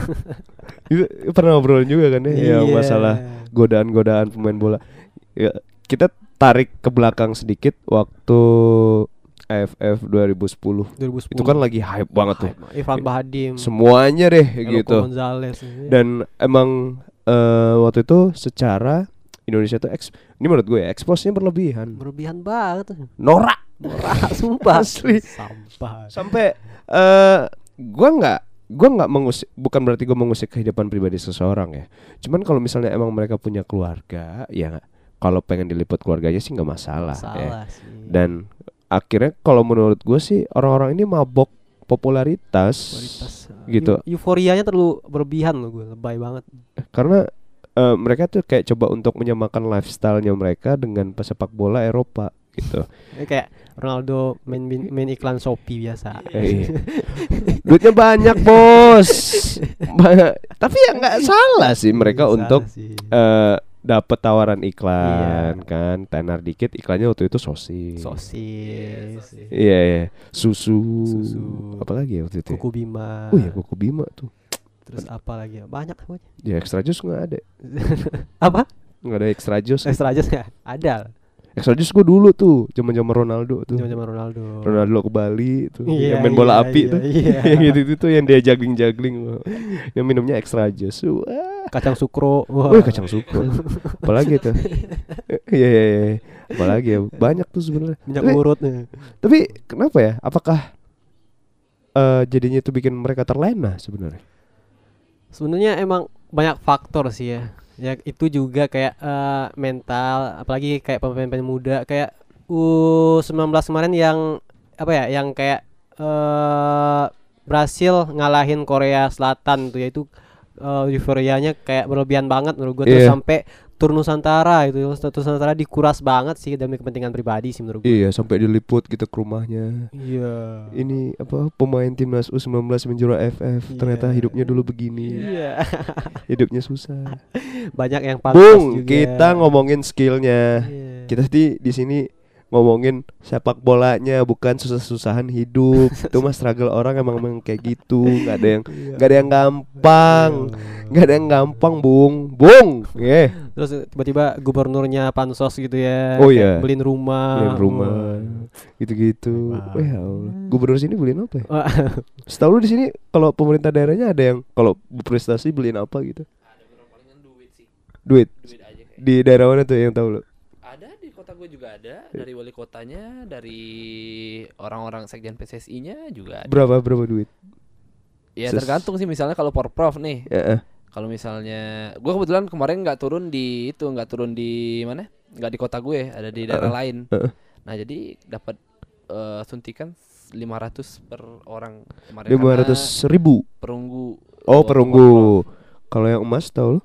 Itu pernah ngobrol juga kan ya Iya. masalah godaan-godaan pemain bola. Ya, kita tarik ke belakang sedikit waktu AFF 2010. 2010 Itu kan lagi hype banget tuh. Irfan Bahadim Semuanya deh Eloko gitu. Gonzalez. Dan emang eh, waktu itu secara Indonesia tuh eks ini menurut gue ya, eksposnya berlebihan. berlebihan banget. Norak Norak sumpah Asli. sampah sampai eh gua nggak gua nggak mengusik bukan berarti gua mengusik kehidupan pribadi seseorang ya. Cuman kalau misalnya emang mereka punya keluarga, ya kalau pengen diliput keluarganya sih nggak masalah. ya. salah sih Dan akhirnya kalau menurut gue sih orang-orang ini mabok popularitas, Kualitas, gitu. eu- euforianya terlalu berlebihan loh gue lebay banget karena eh, mereka tuh kayak coba untuk menyamakan lifestyle-nya mereka dengan pesepak bola Eropa gitu. [laughs] Ya, kayak Ronaldo main main iklan Shopee biasa Eh, iya. [laughs] Duitnya banyak bos. [laughs] Tapi ya nggak salah sih mereka Salah untuk sih. eh dapat tawaran iklan kan, tenar dikit iklannya waktu itu sosis. sosis Iya iya, susu. Susu. Apalagi ya waktu itu? ya? kuku bima Oh iya kuku bima tuh. terus apa lagi ya? banyak pokoknya Ya extra jus nggak ada. [laughs] apa Nggak ada extra jus. extra aja nggak ada Extra jus gue dulu tuh, zaman zaman Ronaldo tuh. cuma cuma Ronaldo Ronaldo ke Bali tuh, Iya, yang main bola iya, api iya, tuh, iya. [laughs] yang gitu itu tuh yang dia juggling juggling, yang minumnya extra jus. Wah, kacang sukro wah Wih kacang suku. Apalagi tuh? [laughs] Iya iya iya. Apalagi ya banyak tuh sebenarnya. minyak Tapi, urut nih tapi kenapa ya? Apakah eh jadinya itu bikin mereka terlena sebenarnya? sebenarnya emang banyak faktor sih ya ya itu juga kayak eh, mental apalagi kayak pemain-pemain muda kayak U19 kemarin yang apa ya yang kayak eh berhasil ngalahin Korea Selatan tuh yaitu uh, euforianya kayak berlebihan banget menurut gue terus Iya. sampai tur Nusantara itu tur Nusantara dikuras banget sih demi kepentingan pribadi sih menurut gue Iya sampai diliput gitu ke rumahnya. iya Ini apa pemain timnas U19 menjuara FF ternyata Iya. hidupnya dulu begini. iya [laughs] Hidupnya susah. banyak yang pantas Bung, juga. kita ngomongin skillnya. Iya. Kita di di sini ngomongin sepak bolanya bukan susah-susahan hidup. [laughs] Itu mah struggle orang emang, emang kayak gitu. nggak ada yang Iya. nggak ada yang gampang. nggak ada yang gampang, Bung. Bung. Yeah. Terus tiba-tiba gubernurnya pansos gitu ya. Oh, iya. Beliin rumah. Beliin rumah. Gitu-gitu. Wah, ya Allah. Gubernur sini beliin apa ya? [laughs] Setahu lu di sini kalau pemerintah daerahnya ada yang kalau berprestasi beliin apa gitu? Duit. Di daerah mana tuh yang tahu lu? Kota gue juga ada dari wali kotanya, dari orang-orang sekjen PSSI-nya juga ada. Berapa berapa duit? Ya Ses- tergantung sih misalnya kalau porprov nih. Ya, eh. Kalau misalnya gue kebetulan kemarin nggak turun di itu, nggak turun di mana? Nggak di kota gue, ada di daerah lain. heeh. Nah, jadi dapat eh, suntikan 500 per orang kemarin Lima karena ratus ribu. perunggu Oh eh, perunggu. Kalau yang emas tau lu?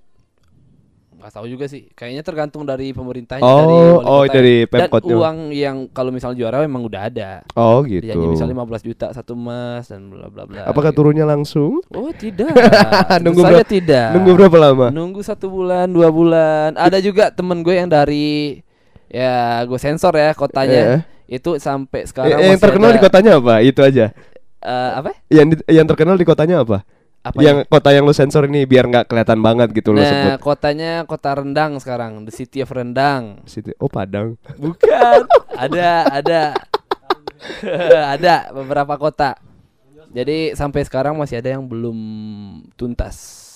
Nggak tahu juga sih kayaknya tergantung dari pemerintahnya dari Oh, wali oh kota. dari dan pemkotnya. uang yang kalau misalnya juara memang udah ada Oh gitu. misalnya 15 juta satu emas dan bla bla bla Apakah gitu. turunnya langsung? oh tidak [laughs] Nunggu berapa- tidak Nunggu berapa lama? nunggu satu bulan dua bulan ada juga temen gue yang dari ya gue sensor ya kotanya itu sampai Eh, sekarang yang masih terkenal ada, di kotanya apa? Itu aja. eh, apa Yang di- yang terkenal di kotanya apa? Apa yang kota yang lu sensor ini biar nggak kelihatan banget gitu lu nah sebut. kotanya kota Rendang sekarang the city of Rendang Situ. Oh Padang. bukan ada ada [laughs] ada beberapa kota jadi sampai sekarang masih ada yang belum tuntas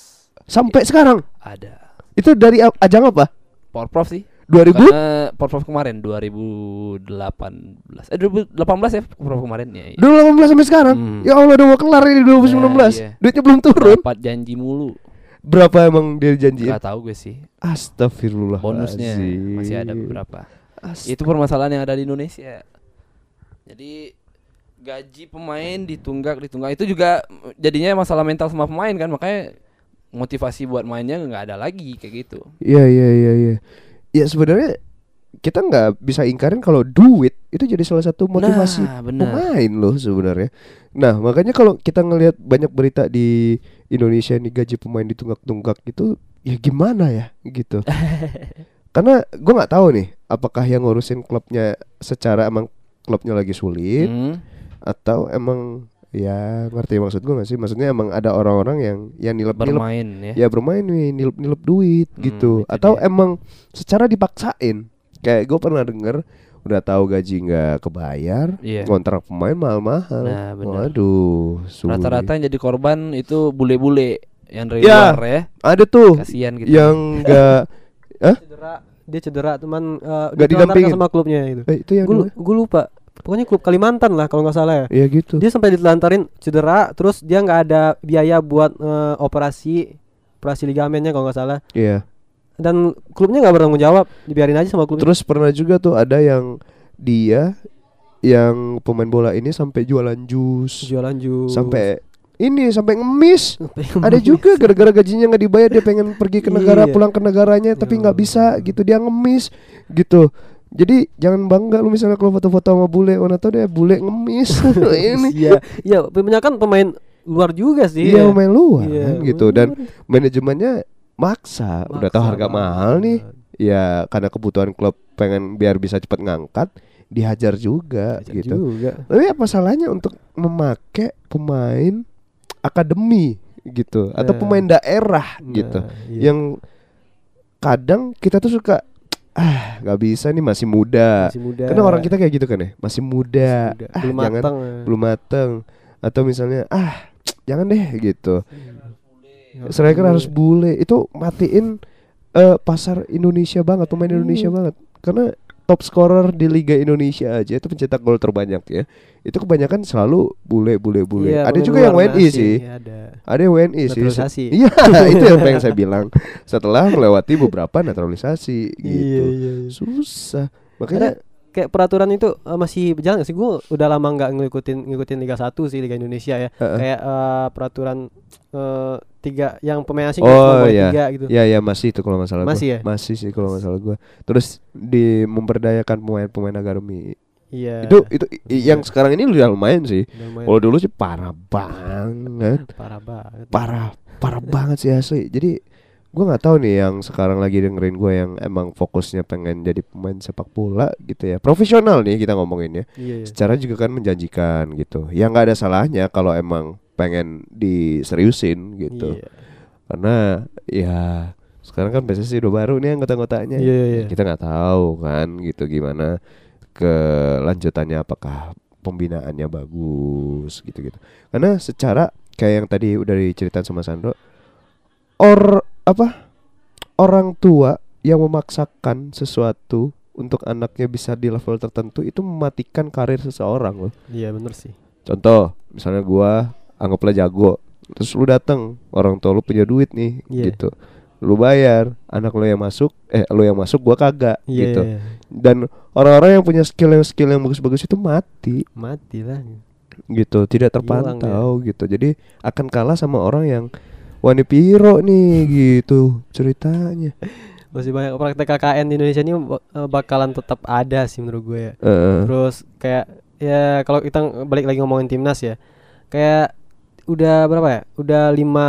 Sampai sekarang. ada Itu dari ajang apa? Porprov sih 2000? Karena Porprov kemarin 2018 Eh 2018 ya Porprov kemarin ya iya. 2018 sampai sekarang. Hmm. Ya Allah udah mau kelar ini 2019. Nah, iya. Duitnya belum turun. Dapat janji mulu Berapa emang dia janjiin? Gak tahu gue sih Astagfirullah. Bonusnya masih ada beberapa Itu permasalahan yang ada di Indonesia Jadi gaji pemain ditunggak ditunggak itu juga jadinya masalah mental sama pemain kan makanya motivasi buat mainnya nggak ada lagi kayak gitu Iya iya iya iya. Ya sebenarnya kita nggak bisa ingkarin kalau duit itu jadi salah satu motivasi Nah, benar. pemain loh sebenarnya. Nah makanya kalau kita ngelihat banyak berita di Indonesia ini gaji pemain ditunggak-tunggak gitu, ya gimana ya gitu. [laughs] Karena gue nggak tahu nih apakah yang ngurusin klubnya secara emang klubnya lagi sulit Hmm. atau emang ya ngerti maksud gue gak sih? Maksudnya emang ada orang-orang yang yang nilep-nilep bermain ya ya bermain nih nilep-nilep duit Hmm, gitu itu atau dia. emang secara dipaksain kayak gue pernah denger udah tahu gaji nggak kebayar Iya. kontrak pemain mahal-mahal Nah, waduh rata-rata yang jadi korban itu bule-bule yang dari Ya. luar ya ada tuh kasihan gitu yang nggak [laughs] Hah? cedera dia cedera teman uh, Nggak didampingin. sama klubnya gitu eh, itu yang gue lupa pokoknya klub Kalimantan lah kalau nggak salah ya. Ya gitu. Dia sampai ditelantarin cedera terus dia nggak ada biaya buat eh, operasi operasi ligamennya kalau nggak salah. Iya. Dan klubnya nggak bertanggung jawab dibiarin aja sama klubnya. Terus pernah juga tuh ada yang dia yang pemain bola ini sampai jualan jus. Jualan jus. Sampai ini sampai ngemis. Sampai ada juga gara-gara gajinya nggak dibayar dia pengen pergi ke negara Iya. pulang ke negaranya tapi nggak bisa gitu. Dia ngemis gitu jadi jangan bangga lu misalnya kalau foto-foto sama bule. Mana tau deh bule ngemis. [laughs] Ini. Iya. Iya kebanyakan pemain luar juga sih. Iya ya. main luar Iya, kan, gitu dan manajemennya maksa, udah tahu Maksa harga banget. mahal nih. ya karena kebutuhan klub pengen biar bisa cepat ngangkat dihajar juga Hajar gitu. juga. Tapi apa salahnya untuk memakai pemain akademi gitu? Atau Nah. pemain daerah Nah, gitu. iya. yang kadang kita tuh suka ah nggak bisa nih masih muda. Masih muda. Karena orang kita kayak gitu kan ya masih muda, Masih muda. Ah, belum jangan matang belum mateng. Atau misalnya ah jangan deh gitu. Striker harus bule. Itu matiin eh, pasar Indonesia banget pemain Indonesia Iya. banget. Karena top scorer di Liga Indonesia aja itu pencetak gol terbanyak ya. Itu kebanyakan selalu bule bule bule. Iya, ada juga yang WNI sih iya, ada. Ada yang WNI sih. Iya [laughs] [laughs] itu yang pengen saya bilang. Setelah melewati beberapa naturalisasi gitu. Iya, iya, iya. susah. Makanya kayak peraturan itu eh, masih berjalan gak sih? Gue udah lama nggak ngikutin ngikutin Liga 1 sih Liga Indonesia ya. Heeh. Kayak eh, peraturan eh, tiga yang pemain asing Oh, iya. tiga gitu. Ya ya masih itu kalau nggak salah Masih gua. ya? Masih sih kalau nggak salah gua. Terus di memberdayakan pemain-pemain akademi. Iya. Itu itu yang sekarang ini udah lumayan sih. Kalau dulu sih parah banget. parah banget. Parah parah banget sih asli. Jadi gua nggak tahu nih yang sekarang lagi dengerin gua yang emang fokusnya pengen jadi pemain sepak bola gitu ya. Profesional nih kita ngomongin ya. Iya, iya. Secara juga kan menjanjikan gitu. Ya nggak ada salahnya kalau emang pengen diseriusin gitu. Iya. Karena ya sekarang kan PSSI udah baru nih anggota-anggotanya. Iya, iya, iya. Kita nggak tahu kan gitu gimana kelanjutannya apakah pembinaannya bagus gitu-gitu. Karena secara kayak yang tadi udah diceritain sama Sandro or apa orang tua yang memaksakan sesuatu untuk anaknya bisa di level tertentu itu mematikan karir seseorang loh. Iya bener sih. Contoh, misalnya gua anggaplah jago, terus lu datang orang tua lu punya duit nih, Iya. gitu. lu bayar anak lu yang masuk eh lu yang masuk gua kagak Iya, gitu iya. dan orang-orang yang punya skill yang skill yang bagus-bagus itu mati Mati lah. gitu tidak Hilang terpantau gitu jadi akan kalah sama orang yang wani piro nih gitu ceritanya Masih banyak praktek KKN di Indonesia ini eh, bakalan tetap ada sih menurut gue ya. Heeh. Terus kayak ya kalau kita balik lagi ngomongin timnas ya. Kayak udah berapa ya? Udah lima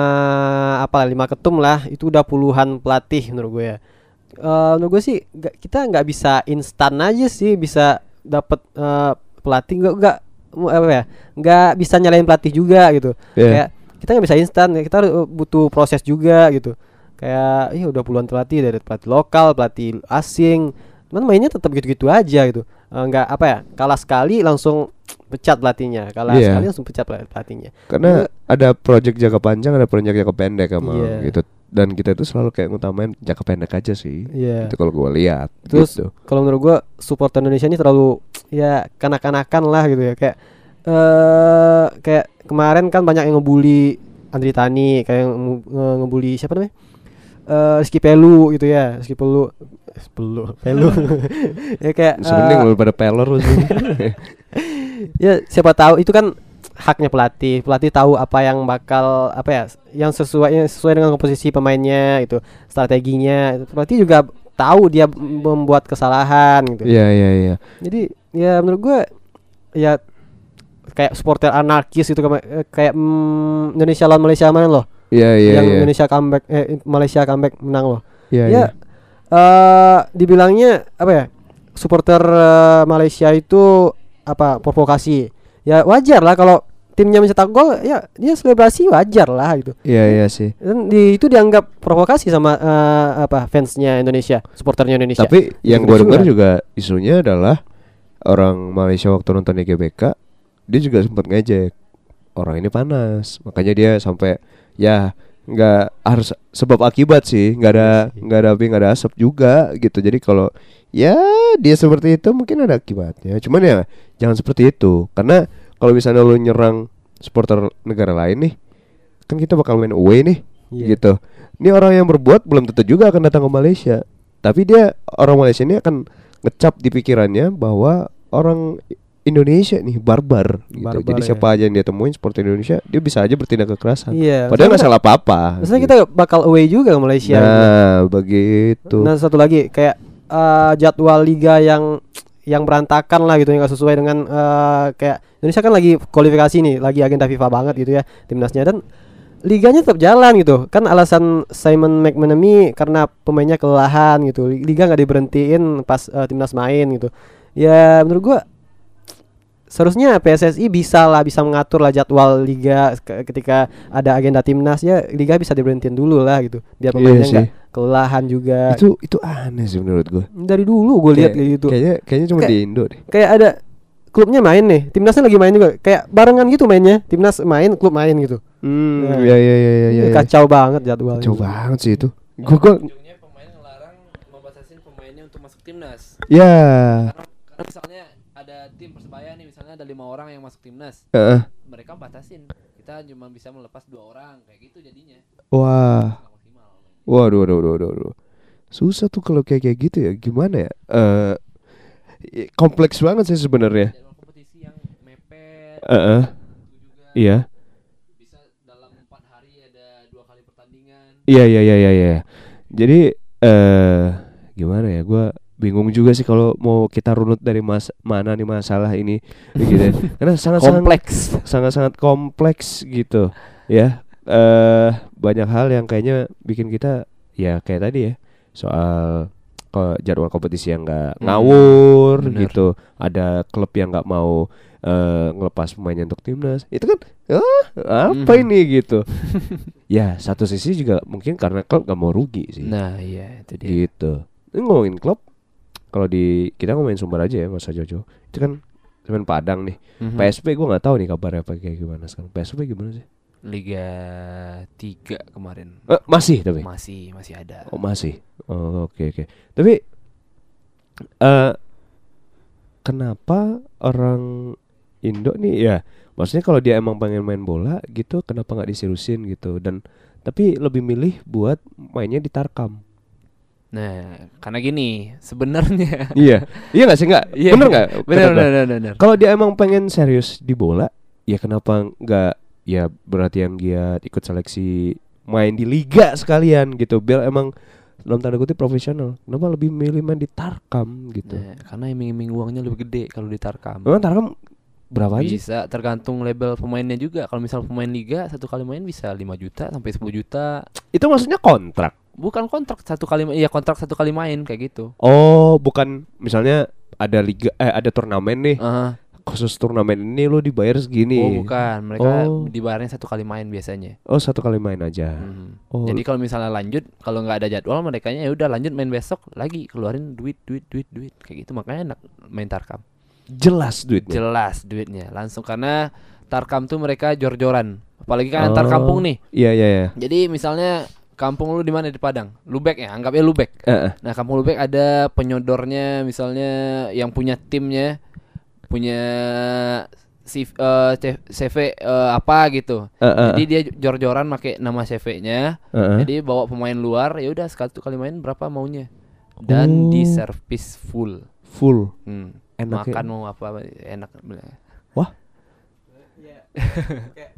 apa lima ketum lah. Itu udah puluhan pelatih menurut gue ya. Eh, menurut gue sih nggak- kita nggak bisa instan aja sih bisa dapat eh, pelatih nggak nggak apa ya nggak bisa nyalain pelatih juga gitu Iya. kayak kita nggak bisa instan kita harus- butuh proses juga gitu kayak iya udah puluhan pelatih dari pelatih lokal pelatih asing cuman mainnya tetap gitu-gitu aja gitu Eh, nggak apa ya kalah sekali langsung pecat pelatihnya kalah Iya. sekali langsung pecat pelat- pelatihnya karena ada project jangka panjang ada project jangka pendek emang Iya. gitu dan kita itu selalu kayak ngutamain jangka pendek aja sih Iya. itu kalau gua lihat Terus gitu. kalau menurut gua supporter Indonesia ini terlalu ya kanak-kanakan lah gitu ya kayak eh kayak kemarin kan banyak yang ngebully Andri Tani kayak yang nge- nge- ngebully siapa namanya? Eh Rizky Pelu gitu ya Rizky Pelu. Eh, Pelu Pelu. [laughs] Ya kayak sebenarnya kalau pada pelor [laughs] ya siapa tahu itu kan haknya pelatih. Pelatih tahu apa yang bakal apa ya yang sesuai yang sesuai dengan komposisi pemainnya itu strateginya. Pelatih juga tahu dia membuat kesalahan gitu. Iya iya iya. Jadi ya menurut gue ya kayak supporter anarkis gitu kema- eh, kayak mm, Indonesia lawan Malaysia mana loh. Iya iya yang iya. Indonesia comeback eh Malaysia comeback menang loh. Iya ya iya. eh dibilangnya apa ya? Supporter eh, Malaysia itu apa? Provokasi. Ya wajar lah kalau timnya mencetak gol ya dia selebrasi wajar lah gitu. Iya iya sih. Dan di, itu dianggap provokasi sama eh, apa fansnya Indonesia supporternya Indonesia. Tapi yang Gitu gue dengar juga. juga isunya adalah orang Malaysia waktu nonton di GBK dia juga sempat ngejek orang ini panas. Makanya dia sampai ya nggak harus sebab akibat sih nggak ada nggak ada api nggak ada asap juga gitu. Jadi kalau ya dia seperti itu mungkin ada akibatnya. Cuman ya jangan seperti itu. Karena kalau misalnya lu nyerang supporter negara lain nih kan kita bakal main away nih Iya. gitu. Ini orang yang berbuat belum tentu juga akan datang ke Malaysia. Tapi dia orang Malaysia ini akan ngecap di pikirannya bahwa orang Indonesia nih barbar gitu. Barbar, Jadi ya. siapa aja yang dia temuin seperti Indonesia, dia bisa aja bertindak kekerasan. Iya, Padahal nggak salah apa-apa. Maksudnya gitu. kita bakal away juga ke Malaysia. gitu. Nah, begitu. Nah satu lagi kayak eh, jadwal liga yang yang berantakan lah gitu yang gak sesuai dengan eh, kayak Indonesia kan lagi kualifikasi nih, lagi agenda FIFA banget gitu ya timnasnya dan liganya tetap jalan gitu. Kan alasan Simon McManamy karena pemainnya kelelahan gitu. Liga nggak diberhentiin pas eh, timnas main gitu. Ya menurut gua seharusnya PSSI bisa lah bisa mengatur lah jadwal liga ke- ketika ada agenda timnas ya liga bisa diberhentiin dulu lah gitu biar Iya pemainnya nggak kelelahan juga itu itu aneh sih menurut gue. dari dulu gue lihat kayak gitu Kayaknya kayaknya cuma Kayak- di Indo deh. kayak ada klubnya main nih timnasnya lagi main juga kayak barengan gitu mainnya timnas main klub main gitu Hmm, Nah, ya ya ya ya ya. ya. kacau banget jadwalnya Kacau banget sih itu. Gue gue ujungnya pemain ngelarang membatasin pemainnya untuk masuk timnas ya. karena, karena misalnya tim persebaya nih misalnya ada lima orang yang masuk timnas Heeh. mereka batasin kita cuma bisa melepas dua orang kayak gitu jadinya Wah. Waduh, waduh, waduh, waduh, waduh. Susah tuh kalau kayak kayak gitu ya. Gimana ya? Eh i- kompleks banget sih sebenarnya. kompetisi yang mepet Heeh. itu juga Iya. bisa dalam empat hari ada dua kali pertandingan Iya, iya, iya, iya, iya. Jadi eh gimana ya? Gua bingung juga sih kalau mau kita runut dari mas mana nih masalah ini gitu. ya. [laughs] Karena sangat-sangat kompleks. sangat-sangat kompleks gitu ya. Eh banyak hal yang kayaknya bikin kita ya kayak tadi ya soal jadwal kompetisi yang nggak Hmm, ngawur bener. gitu. Ada klub yang nggak mau eh, ngelepas pemainnya untuk timnas. Itu kan ah, apa Mhm. ini? gitu. [laughs] Ya satu sisi juga mungkin karena klub nggak mau rugi sih. Nah iya itu dia. Gitu. Ngomongin klub kalau di kita ngomongin sumber aja ya masa Jojo itu kan Semen Padang nih Mhm. PSP gue nggak tahu nih kabarnya apa kayak gimana sekarang. PSP gimana sih? Liga 3 kemarin Eh, masih tapi. masih masih ada Oh masih. Oh, oke oke. Tapi eh kenapa orang Indo nih ya? Maksudnya kalau dia emang pengen main bola gitu, kenapa nggak diseriusin gitu? Dan tapi lebih milih buat mainnya di Tarkam. Nah, karena gini, sebenarnya [laughs] iya, iya nggak sih nggak? Iya, bener nggak? Bener, bener, bener, bener. Kalau dia emang pengen serius di bola, ya kenapa nggak? Ya berarti yang giat ikut seleksi main di liga sekalian gitu, biar emang dalam tanda kutip profesional. Kenapa lebih milih main di Tarkam gitu? Nah, karena iming-iming uangnya lebih gede kalau di Tarkam. Memang Tarkam berapa sih? Bisa tergantung label pemainnya juga. Kalau misal pemain liga satu kali main bisa 5 juta sampai 10 juta. Itu maksudnya kontrak. Bukan kontrak satu kali iya kontrak satu kali main kayak gitu. Oh, bukan misalnya ada liga eh ada turnamen nih. Aha. Khusus turnamen ini lo dibayar segini. Oh, bukan. Mereka Oh. dibayarnya satu kali main biasanya. Oh, satu kali main aja. Hmm. Oh. Jadi kalau misalnya lanjut, kalau nggak ada jadwal mereka ya udah lanjut main besok lagi keluarin duit duit duit duit kayak gitu makanya enak main Tarkam. jelas duitnya. Jelas duitnya langsung karena Tarkam tuh mereka jor-joran. Apalagi kan Oh. antar kampung nih. Iya, iya, iya. Jadi misalnya kampung lu di mana di Padang? Lubek ya, anggapnya Lubek. Eh, eh. Nah, kampung Lubek ada penyodornya misalnya yang punya timnya punya CV, eh, C- CV eh, apa gitu. Eh, eh, Jadi dia jor-joran pakai nama CV-nya. eh, eh. Jadi bawa pemain luar ya udah satu kali main berapa maunya. Dan di Oh. servis full. full. Hmm. Enak ya? Makan mau apa enak. [laughs]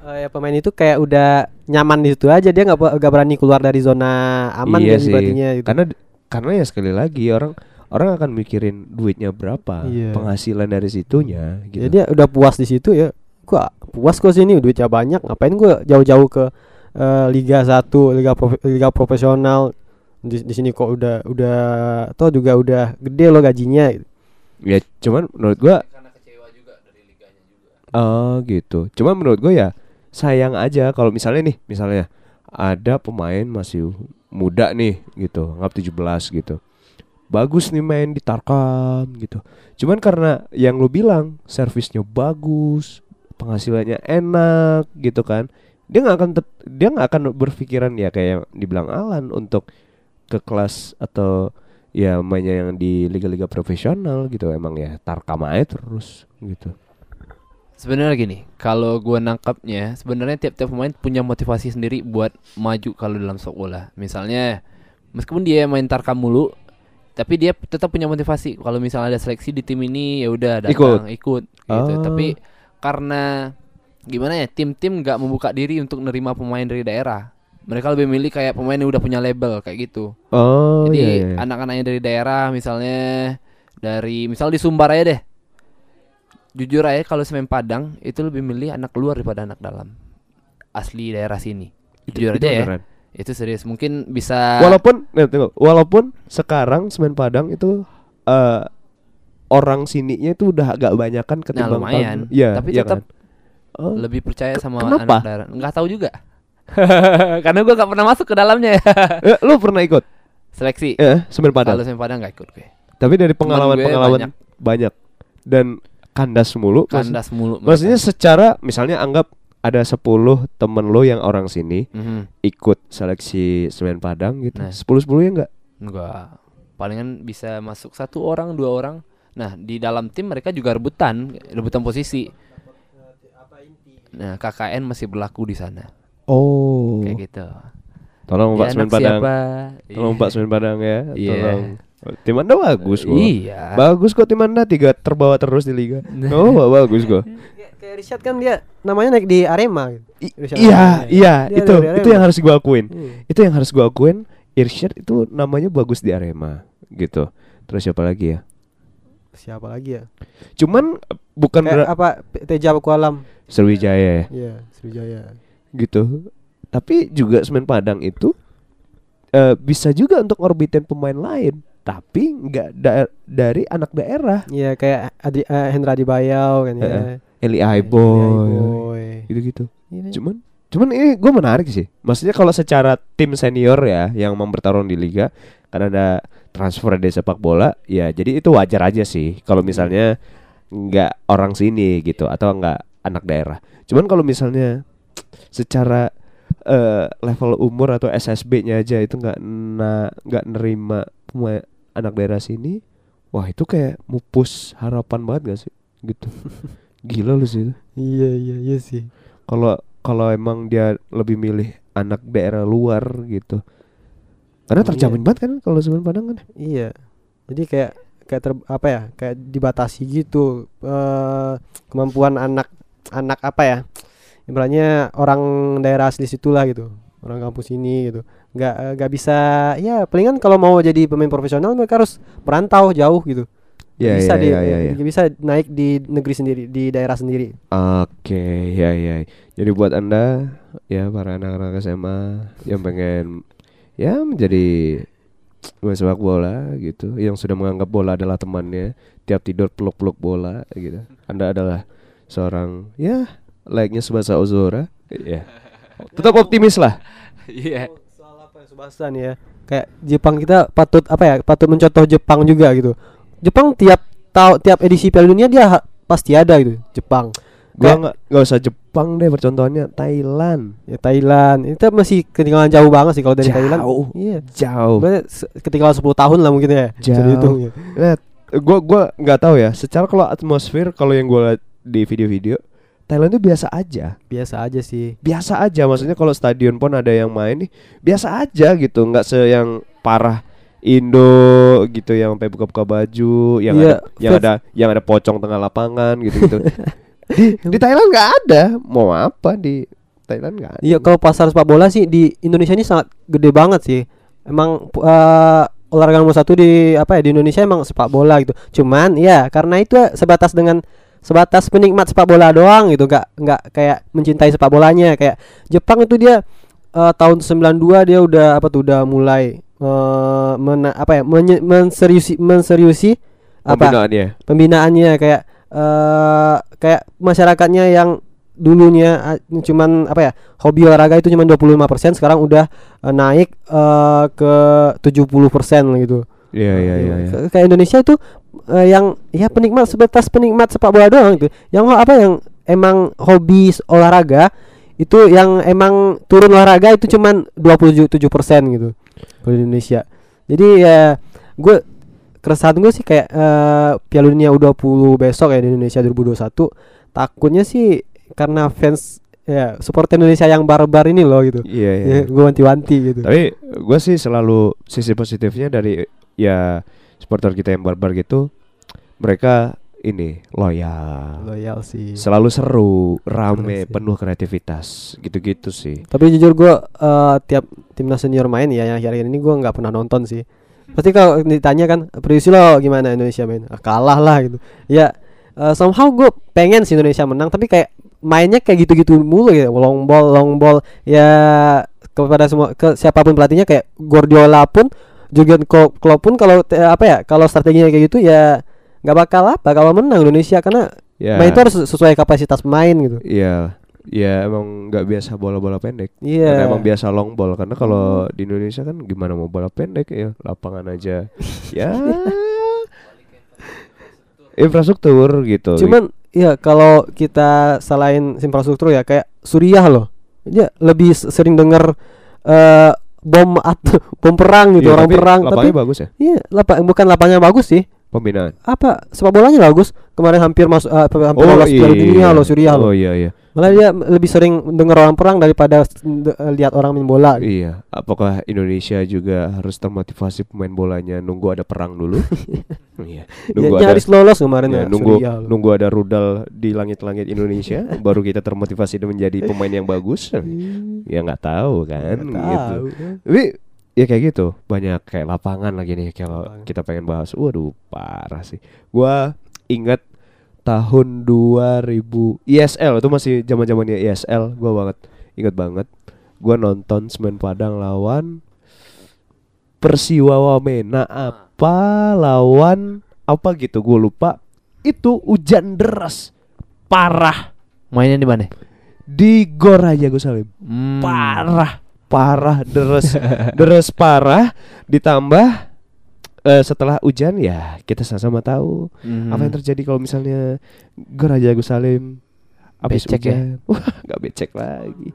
Eh, ya pemain itu kayak udah nyaman di situ aja dia nggak nggak berani keluar dari zona aman iya jadi sih. gitu. Karena karena ya sekali lagi orang orang akan mikirin duitnya berapa, Iya. penghasilan dari situnya gitu. Ya dia udah puas di situ ya. Gua puas kok sini duitnya banyak. Ngapain gua jauh-jauh ke eh, Liga 1, Liga profe- Liga profesional. Di, di sini kok udah udah toh juga udah gede loh gajinya. ya cuman menurut gua Oh gitu. Cuman menurut gue ya sayang aja kalau misalnya nih, misalnya ada pemain masih muda nih gitu, anggap 17 gitu. Bagus nih main di Tarkam gitu. Cuman karena yang lu bilang servisnya bagus, penghasilannya enak gitu kan. Dia nggak akan dia nggak akan berpikiran ya kayak yang dibilang Alan untuk ke kelas atau ya mainnya yang di liga-liga profesional gitu emang ya Tarkam aja terus gitu. Sebenarnya gini, kalau gua nangkapnya sebenarnya tiap-tiap pemain punya motivasi sendiri buat maju kalau dalam sepak bola. Misalnya meskipun dia main Tarkam mulu, tapi dia tetap punya motivasi. Kalau misalnya ada seleksi di tim ini ya udah datang ikut, gitu. Oh. Tapi karena gimana ya, tim-tim nggak membuka diri untuk nerima pemain dari daerah. Mereka lebih milih kayak pemain yang udah punya label kayak gitu. Oh Jadi iya, iya. anak-anaknya dari daerah misalnya dari misal di Sumbar aja deh. Jujur aja kalau semen Padang itu lebih milih anak luar daripada anak dalam. Asli daerah sini. Jujur Itu aja ya. Itu serius. Mungkin bisa Walaupun nih, tunggu, walaupun sekarang semen Padang itu eh orang sininya itu udah agak banyakan ketimbang Nah, lumayan. tahun- Iya, Tapi iya tetap kan? Oh, lebih percaya sama kenapa? anak daerah. Enggak tahu juga. [laughs] Karena gua gak pernah masuk ke dalamnya ya. eh, lu pernah ikut? Seleksi. Eh, semen Padang. Kalau semen Padang gak ikut gue. Tapi dari Teman gue pengalaman-pengalaman banyak. banyak. dan kandas mulu. Kandas mulu. mereka. Maksudnya secara misalnya anggap ada 10 temen lo yang orang sini Mhm. ikut seleksi semen Padang gitu. Nah. 10-10 ya enggak? Enggak. Palingan bisa masuk satu orang, dua orang. Nah, di dalam tim mereka juga rebutan, rebutan posisi. Nah, KKN masih berlaku di sana. Oh. Kayak gitu. Tolong Pak Ya, Semen Padang. siapa? Tolong Iya. Pak Semen Padang ya. Iya. Tolong. Tim Anda bagus kok. Iya. Bagus kok tim Anda tiga terbawa terus di liga. [laughs] Nah. Oh, bagus kok. Kayak- Kayak Rishad kan dia namanya naik di Arema. gitu. I- iya, Arema. iya, Dia itu dari itu yang harus gua akuin. Hmm. Itu yang harus gua akuin. Irsyad itu namanya bagus di Arema gitu. Terus siapa lagi ya? Siapa lagi ya? Cuman bukan Kayak apa Teja Kualam. Sriwijaya ya Iya, Sriwijaya. gitu. Tapi juga Semen Padang itu eh, bisa juga untuk ngorbitin pemain lain, tapi nggak da- dari anak daerah. Iya, kayak Adi, eh, Hendra Dibayau kan ya. Heeh. Eli Aiboy, Aiboy. gitu-gitu. Iya? Cuman cuman ini gue menarik sih. Maksudnya kalau secara tim senior ya yang mau bertarung di liga karena ada transfer dari sepak bola, ya jadi itu wajar aja sih. Kalau misalnya nggak orang sini gitu atau nggak anak daerah. Cuman kalau misalnya secara eh, level umur atau SSB-nya aja itu nggak nggak nerima pemain anak daerah sini, wah itu kayak mupus harapan banget gak sih? Gitu. [laughs] Gila lu sih Iya, iya, iya sih. kalau kalau emang dia lebih milih anak daerah luar gitu. Karena Iya. terjamin banget kan kalau semen Padang kan. Iya. Jadi kayak kayak ter, apa ya? Kayak dibatasi gitu eh kemampuan anak anak apa ya? Ibaratnya orang daerah asli situlah gitu. Orang kampus ini gitu. Nggak eh, nggak bisa ya palingan kalau mau jadi pemain profesional mereka harus merantau jauh gitu. Iya, bisa iya, di iya, iya. nggak bisa naik di negeri sendiri, di daerah sendiri. Oke, ya ya. Jadi buat Anda ya para anak-anak SMA yang pengen ya menjadi pemain sepak bola gitu, yang sudah menganggap bola adalah temannya, tiap tidur peluk-peluk bola gitu. Anda adalah seorang ya layaknya Subasa Ozora. Ya. Tetap optimis lah. Iya. Soal apa ya ya? Kayak Jepang kita patut apa ya? Patut mencontoh Jepang juga gitu. Jepang tiap tahu tiap edisi Piala Dunia dia ha- pasti ada gitu. Jepang. Gua nggak nggak usah Jepang deh percontohannya Thailand. ya Thailand. Itu masih ketinggalan jauh banget sih kalau dari Jauh. Thailand. Iya. Jauh. Berarti se- ketinggalan 10 tahun lah mungkin ya. Jauh. dihitung ya. Lihat, gua gua nggak tahu ya. Secara kalau atmosfer kalau yang gua lihat di video-video Thailand itu biasa aja. Biasa aja sih. Biasa aja maksudnya kalau stadion pun ada yang main nih biasa aja gitu, nggak se yang parah Indo gitu yang sampai buka-buka baju, yang Iya, ada yang ada yang ada pocong tengah lapangan gitu-gitu. [laughs] di di Thailand nggak ada. Mau apa di Thailand nggak ada. Iya kalau pasar sepak bola sih di Indonesia ini sangat gede banget sih. Emang eh, olahraga nomor satu di apa ya di Indonesia emang sepak bola gitu. Cuman ya karena itu sebatas dengan sebatas penikmat sepak bola doang gitu, nggak nggak kayak mencintai sepak bolanya kayak Jepang itu dia eh, tahun 92 dia udah apa tuh udah mulai eh, mena- apa ya menye- menseriusi menseriusi apa Pembinaannya. pembinaannya kayak eh kayak masyarakatnya yang dulunya ah, cuman apa ya hobi olahraga itu cuma 25% sekarang udah eh, naik eh, ke 70% gitu. Iya iya iya. iya. Ke- Kayak Indonesia itu eh, yang ya penikmat sebatas penikmat sepak bola doang gitu. Yang apa yang emang hobi olahraga itu yang emang turun olahraga itu cuman 27% gitu kalau di Indonesia. Jadi ya gue keresahan gue sih kayak eh, Piala Dunia U20 besok ya di Indonesia 2021 takutnya sih karena fans ya supporter Indonesia yang barbar ini loh gitu. Iya iya. Ya, gue wanti-wanti gitu. Tapi gue sih selalu sisi positifnya dari ya supporter kita yang barbar gitu, mereka ini loyal, Loyal sih. selalu seru, rame, sih. penuh kreativitas, gitu-gitu sih. Tapi jujur gue eh, tiap timnas senior main ya yang akhir-akhir ini gue nggak pernah nonton sih. Pasti kalau ditanya kan prediksi lo gimana Indonesia main? Ah, kalah lah gitu. Ya eh, somehow gue pengen sih Indonesia menang tapi kayak mainnya kayak gitu-gitu mulu ya long ball long ball ya kepada semua ke siapa pun pelatihnya kayak Guardiola pun Jurgen Klopp Klopp pun kalau apa ya kalau strateginya kayak gitu ya nggak bakal apa kalau menang Indonesia karena Ya, main itu harus sesuai kapasitas pemain gitu. Iya, ya emang nggak biasa bola-bola pendek. Iya. Karena emang biasa long ball. Karena kalau di Indonesia kan gimana mau bola pendek ya, lapangan aja. [laughs] ya. infrastruktur gitu. Cuman ya kalau kita salahin infrastruktur ya kayak Suriah loh. Dia lebih sering denger eh bom atau bom perang gitu Iya, orang tapi perang tapi lapangnya bagus ya, iya lapa, bukan lapangnya bagus sih. pembinaan. Apa sepak bolanya bagus. Kemarin hampir masuk eh, hampir lolos Piala Dunia loh Suriah Oh loh. iya iya. Malah dia lebih sering denger orang perang daripada eh, lihat orang main bola. Iya, apakah Indonesia juga harus termotivasi pemain bolanya nunggu ada perang dulu? [laughs] iya, Ya, nunggu dia ada harus lolos kemarin ya, ya, nunggu nunggu ada rudal di langit-langit Indonesia [laughs] baru kita termotivasi dan menjadi pemain yang bagus. ya nggak tahu kan Nggak gitu. tahu. Tapi ya kayak gitu, banyak kayak lapangan lagi nih kalau kita pengen bahas. Waduh, parah sih. Gua ingat tahun 2000 ISL itu masih zaman-zamannya ISL, gua banget ingat banget. Gua nonton Semen Padang lawan Persiwa Wamena apa lawan apa gitu gue lupa itu hujan deras parah Mainnya di mana? di Gor Raja Gus Salim Hmm. parah parah deres [laughs] deres parah ditambah eh, setelah hujan ya kita sama-sama tahu Mhm. apa yang terjadi kalau misalnya Gor Raja Gus Salim habis Becek ya? hujan [laughs] wah nggak becek lagi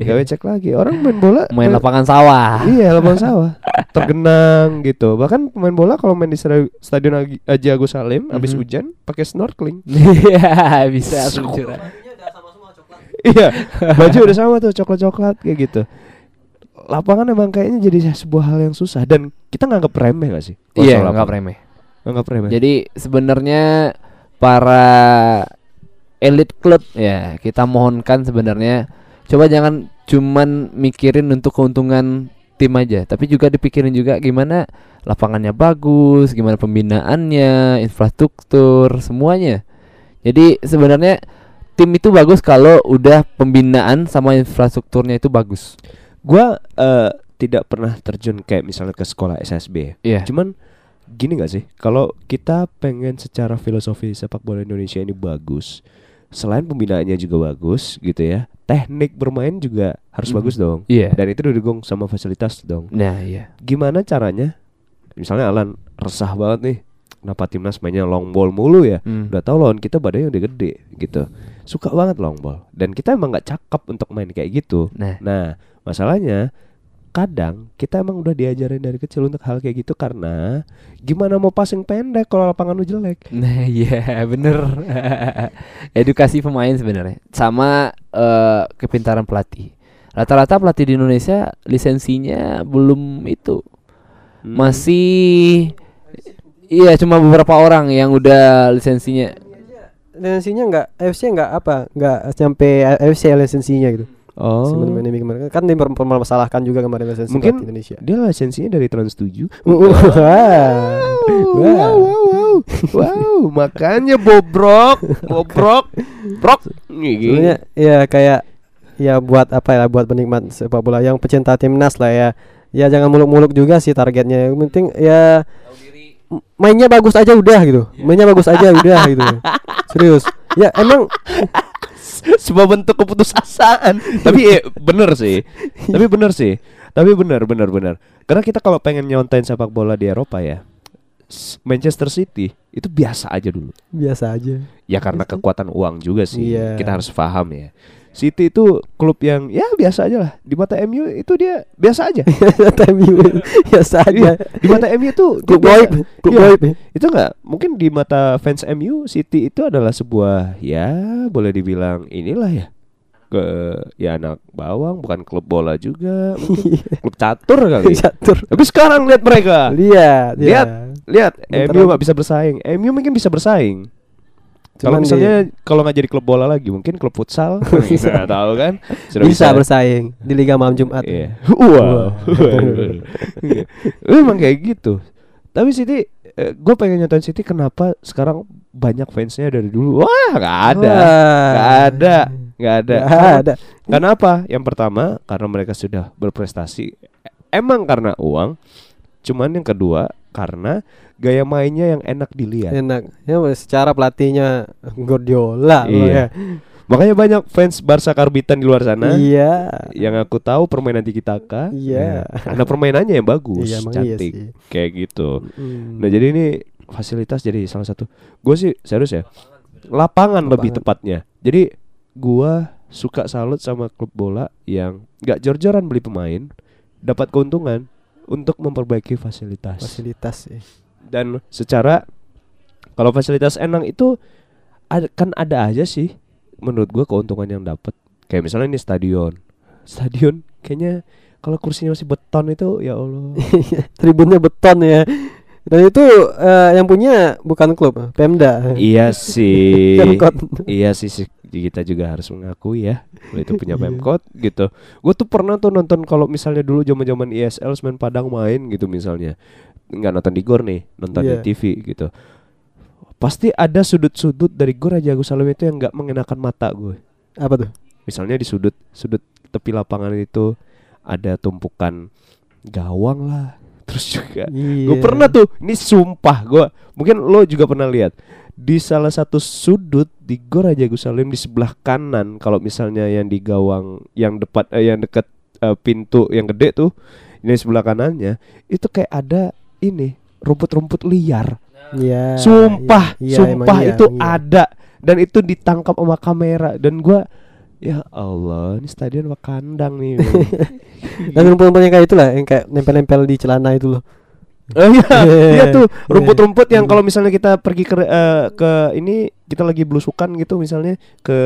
nggak becek lagi orang main bola [laughs] Main eh, lapangan sawah. Iya lapangan [laughs] sawah Tergenang gitu Bahkan pemain bola kalau main di stadi- Stadion Agi- Haji Agus Salim Habis Mhm. hujan pakai snorkeling Iya, bisa iya, baju udah sama tuh coklat-coklat kayak gitu. Lapangan emang kayaknya jadi sebuah hal yang susah dan kita nganggap remeh gak sih? Iya, nggak lapangan? remeh. Nganggap remeh. Jadi sebenarnya para elite klub ya kita mohonkan sebenarnya coba jangan cuman mikirin untuk keuntungan tim aja, tapi juga dipikirin juga gimana lapangannya bagus, gimana pembinaannya, infrastruktur, semuanya. Jadi sebenarnya tim itu bagus kalau udah pembinaan sama infrastrukturnya itu bagus. Gua eh, tidak pernah terjun kayak misalnya ke sekolah SSB. Iya. Cuman gini gak sih? Kalau kita pengen secara filosofi sepak bola Indonesia ini bagus, selain pembinaannya juga bagus gitu ya, teknik bermain juga harus Mhm. bagus dong. Iya. Dan itu didukung sama fasilitas dong. Nah, iya. Gimana caranya? Misalnya Alan resah banget nih. Kenapa timnas mainnya long ball mulu ya? Hmm. Udah tahu lawan kita badannya udah gede gitu. Suka banget long ball. Dan kita emang nggak cakep untuk main kayak gitu. Nah, Nah, masalahnya kadang kita emang udah diajarin dari kecil untuk hal kayak gitu karena gimana mau passing pendek kalau lapangan lu jelek. [laughs] Nah iya bener [laughs] Edukasi pemain sebenarnya Sama eh, kepintaran pelatih Rata-rata pelatih di Indonesia lisensinya belum itu Hmm. Masih Iya cuma beberapa orang yang udah lisensinya Lisensinya enggak FC enggak apa? Enggak sampai FC lisensinya gitu. Oh. Sebenarnya ini kemarin kan dipermasalahkan juga kemarin lisensi Mungkin Indonesia. dia lisensinya dari Trans 7. Wah. Wow, wow, wow, wow, makanya bobrok, bobrok, brok. Sebenarnya ya kayak ya buat apa ya buat penikmat sepak bola yang pecinta timnas lah ya. Ya jangan muluk-muluk juga sih targetnya. Yang penting ya mainnya bagus aja udah gitu. Mainnya bagus aja udah gitu. [laughs] Serius. Ya emang [laughs] sebuah bentuk keputusasaan. Tapi eh, bener sih. Tapi bener sih. Tapi bener bener bener. Karena kita kalau pengen nyontain sepak bola di Eropa ya, Manchester City itu biasa aja dulu. biasa aja. Ya karena kekuatan uang juga sih. Iya. Kita harus paham ya. City itu klub yang ya biasa aja lah. Di mata MU itu dia biasa aja. MU biasa Iya, aja. di mata MU itu Klub biasa. goib, klub Iya. goib. Itu enggak mungkin di mata fans MU City itu adalah sebuah ya boleh dibilang inilah ya ke ya anak bawang bukan klub bola juga mungkin [laughs] klub catur kali Catur. tapi sekarang lihat mereka Lihat, Lihat. ya. lihat Bentar MU nggak bisa bersaing MU mungkin bisa bersaing kalau Cuman di- misalnya kalau nggak jadi klub bola lagi mungkin klub futsal [laughs] nggak tahu kan sudah bisa, bersaing di Liga Malam Jumat. Iya. Wow. Memang kayak gitu. Tapi City, gue pengen nonton City kenapa sekarang banyak fansnya dari dulu? Wah, nggak ada, nggak ada, nggak ada. Karena- ada. Kenapa? Yang pertama karena mereka sudah berprestasi. Emang karena uang. Cuman yang kedua karena gaya mainnya yang enak dilihat. Enak. Ya secara pelatihnya Guardiola Iya. ya. Makanya banyak fans Barca karbitan di luar sana. Iya. Yang aku tahu permainan tiki taka. Iya. Karena permainannya yang bagus, Iya, iya cantik, sih. kayak gitu. Mm. Nah jadi ini fasilitas jadi salah satu. Gue sih serius ya. Lapangan, lebih Lapangan. tepatnya. Jadi gua suka salut sama klub bola yang nggak jor-joran beli pemain, dapat keuntungan untuk memperbaiki fasilitas. fasilitas sih. Dan secara kalau fasilitas enang itu ada, kan ada aja sih menurut gua keuntungan yang dapat. Kayak misalnya ini stadion. Stadion kayaknya kalau kursinya masih beton itu ya Allah. [laughs] Tribunnya beton ya. Dan itu eh, yang punya bukan klub, Pemda. iya sih. [laughs] Iya sih, sih kita juga harus mengakui ya kalau itu punya [laughs] Iya. Pemkot gitu. Gue tuh pernah tuh nonton kalau misalnya dulu zaman-zaman ISL Semen Padang main gitu misalnya. nggak nonton di gor nih, nonton Iya. di TV gitu. Pasti ada sudut-sudut dari Gor Raja Agus Salim itu yang nggak mengenakan mata gue. Apa tuh? Misalnya di sudut sudut tepi lapangan itu ada tumpukan gawang lah. [laughs] Terus juga Iya. Gue pernah tuh, ini sumpah gue. Mungkin lo juga pernah lihat di salah satu sudut di Gor Raja Agus Salim di sebelah kanan. Kalau misalnya yang di gawang yang depan, eh, yang dekat eh, pintu yang gede tuh, ini sebelah kanannya itu kayak ada ini rumput-rumput liar. Iya. sumpah, iya, iya, sumpah iya, itu iya. ada dan itu ditangkap sama kamera dan gue Ya Allah, ini stadion apa kandang nih? [laughs] Dan rumput-rumput yang kayak itulah yang kayak nempel-nempel di celana itu loh. Oh iya, Iya. iya tuh rumput-rumput yang kalau misalnya kita pergi ke eh, ke ini kita lagi belusukan gitu misalnya ke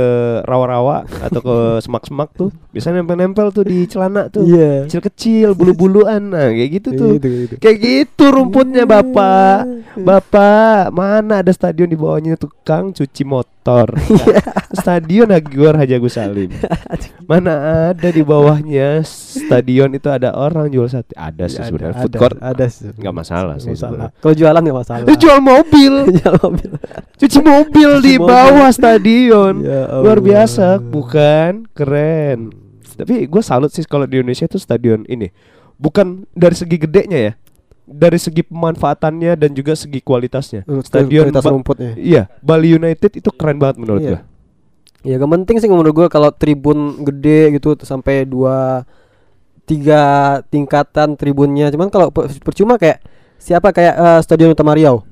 rawa-rawa atau ke [laughs] semak-semak tuh biasanya nempel-nempel tuh di celana tuh Iya. kecil-kecil bulu-buluan nah kayak gitu tuh Gitu, gitu. kayak gitu rumputnya bapak bapak mana ada stadion di bawahnya tukang cuci motor [laughs] stadion Hagiwar Haji Agus Salim [laughs] mana ada di bawahnya stadion itu ada orang jual sate ada sih Ada, sebenarnya ada, food court ada sih. nggak masalah sih. Kalau jualan nggak masalah. Lu jual mobil Jual mobil. cuci mobil di bawah stadion. Ya luar biasa. Bukan keren. Tapi gue salut sih kalau di Indonesia itu stadion ini. Bukan dari segi gedenya ya dari segi pemanfaatannya dan juga segi kualitasnya. Stadion kualitas rumputnya. iya Bali United itu keren banget menurut Iya. gue Ya gak penting sih menurut gua kalau tribun gede gitu sampai dua tiga tingkatan tribunnya. Cuman kalau per- percuma kayak siapa? Kayak eh, Stadion Utama Riau.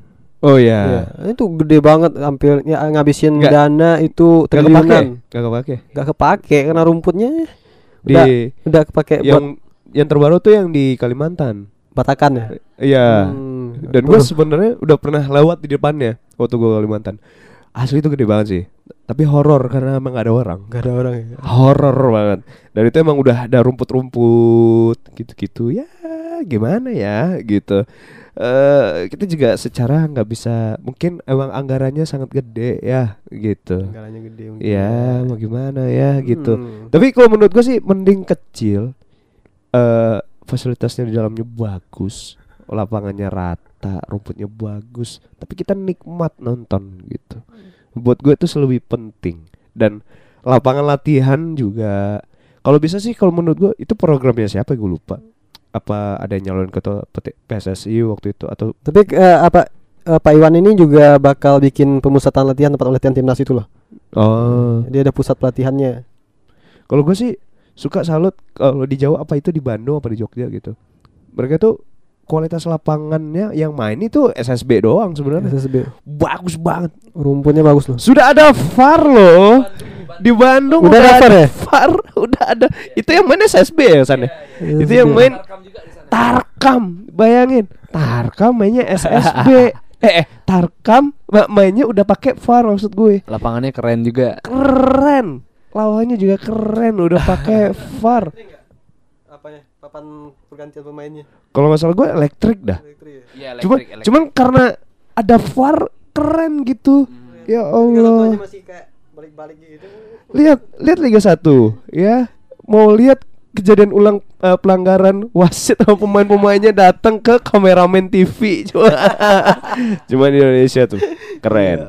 Oh Iya, ya itu gede banget hampir ya, ngabisin Nggak- dana itu Gak kepake triliunan. Gak kepake Gak kepake karena rumputnya Di udah udah kepake buat yang yang terbaru tuh yang di Kalimantan batakan ya. Iya Hmm, Dan gue sebenarnya udah pernah lewat di depannya waktu gue Kalimantan. Asli itu gede banget sih. Tapi horor karena emang gak ada orang. Gak ada orang ya. Horor banget. Dan itu emang udah ada rumput-rumput gitu-gitu. Ya gimana ya gitu. Eh kita juga secara nggak bisa mungkin emang anggarannya sangat gede ya gitu. Anggarannya gede mungkin. Ya mau gimana ya gitu. Hmm. Tapi kalau menurut gue sih mending kecil. eh fasilitasnya di dalamnya bagus, lapangannya rata, rumputnya bagus. Tapi kita nikmat nonton gitu. Buat gue itu lebih penting. Dan lapangan latihan juga. Kalau bisa sih kalau menurut gue itu programnya siapa gue lupa. Apa ada yang nyalonin ketua PSSI waktu itu atau Tapi eh, apa eh, Pak Iwan ini juga bakal bikin pemusatan latihan tempat latihan timnas itu loh. oh Dia ada pusat pelatihannya. Kalau gue sih suka salut kalau di Jawa apa itu di Bandung apa di Jogja gitu. Mereka tuh kualitas lapangannya yang main itu SSB doang sebenarnya. SSB. Bagus banget. Rumputnya bagus loh. Sudah ada VAR loh. Di Bandung Udah ada VAR ya? VAR, udah ada. Itu yang main SSB ya sana. Itu yang main Tarkam. Bayangin, Tarkam mainnya SSB. [laughs] eh, eh, Tarkam ma- mainnya udah pakai VAR maksud gue. Lapangannya keren juga. Keren. Lawannya juga keren udah pakai [laughs] VAR. Apanya? Papan pergantian pemainnya. Kalau nggak salah gue elektrik dah. Iya, Cuman, cuman karena ada VAR keren gitu. Ya Allah. masih kayak balik-balik gitu. Lihat, lihat Liga 1 ya. Mau lihat kejadian ulang eh, pelanggaran wasit sama pemain-pemainnya datang ke kameramen TV. [laughs] Cuma Cuma di Indonesia tuh keren.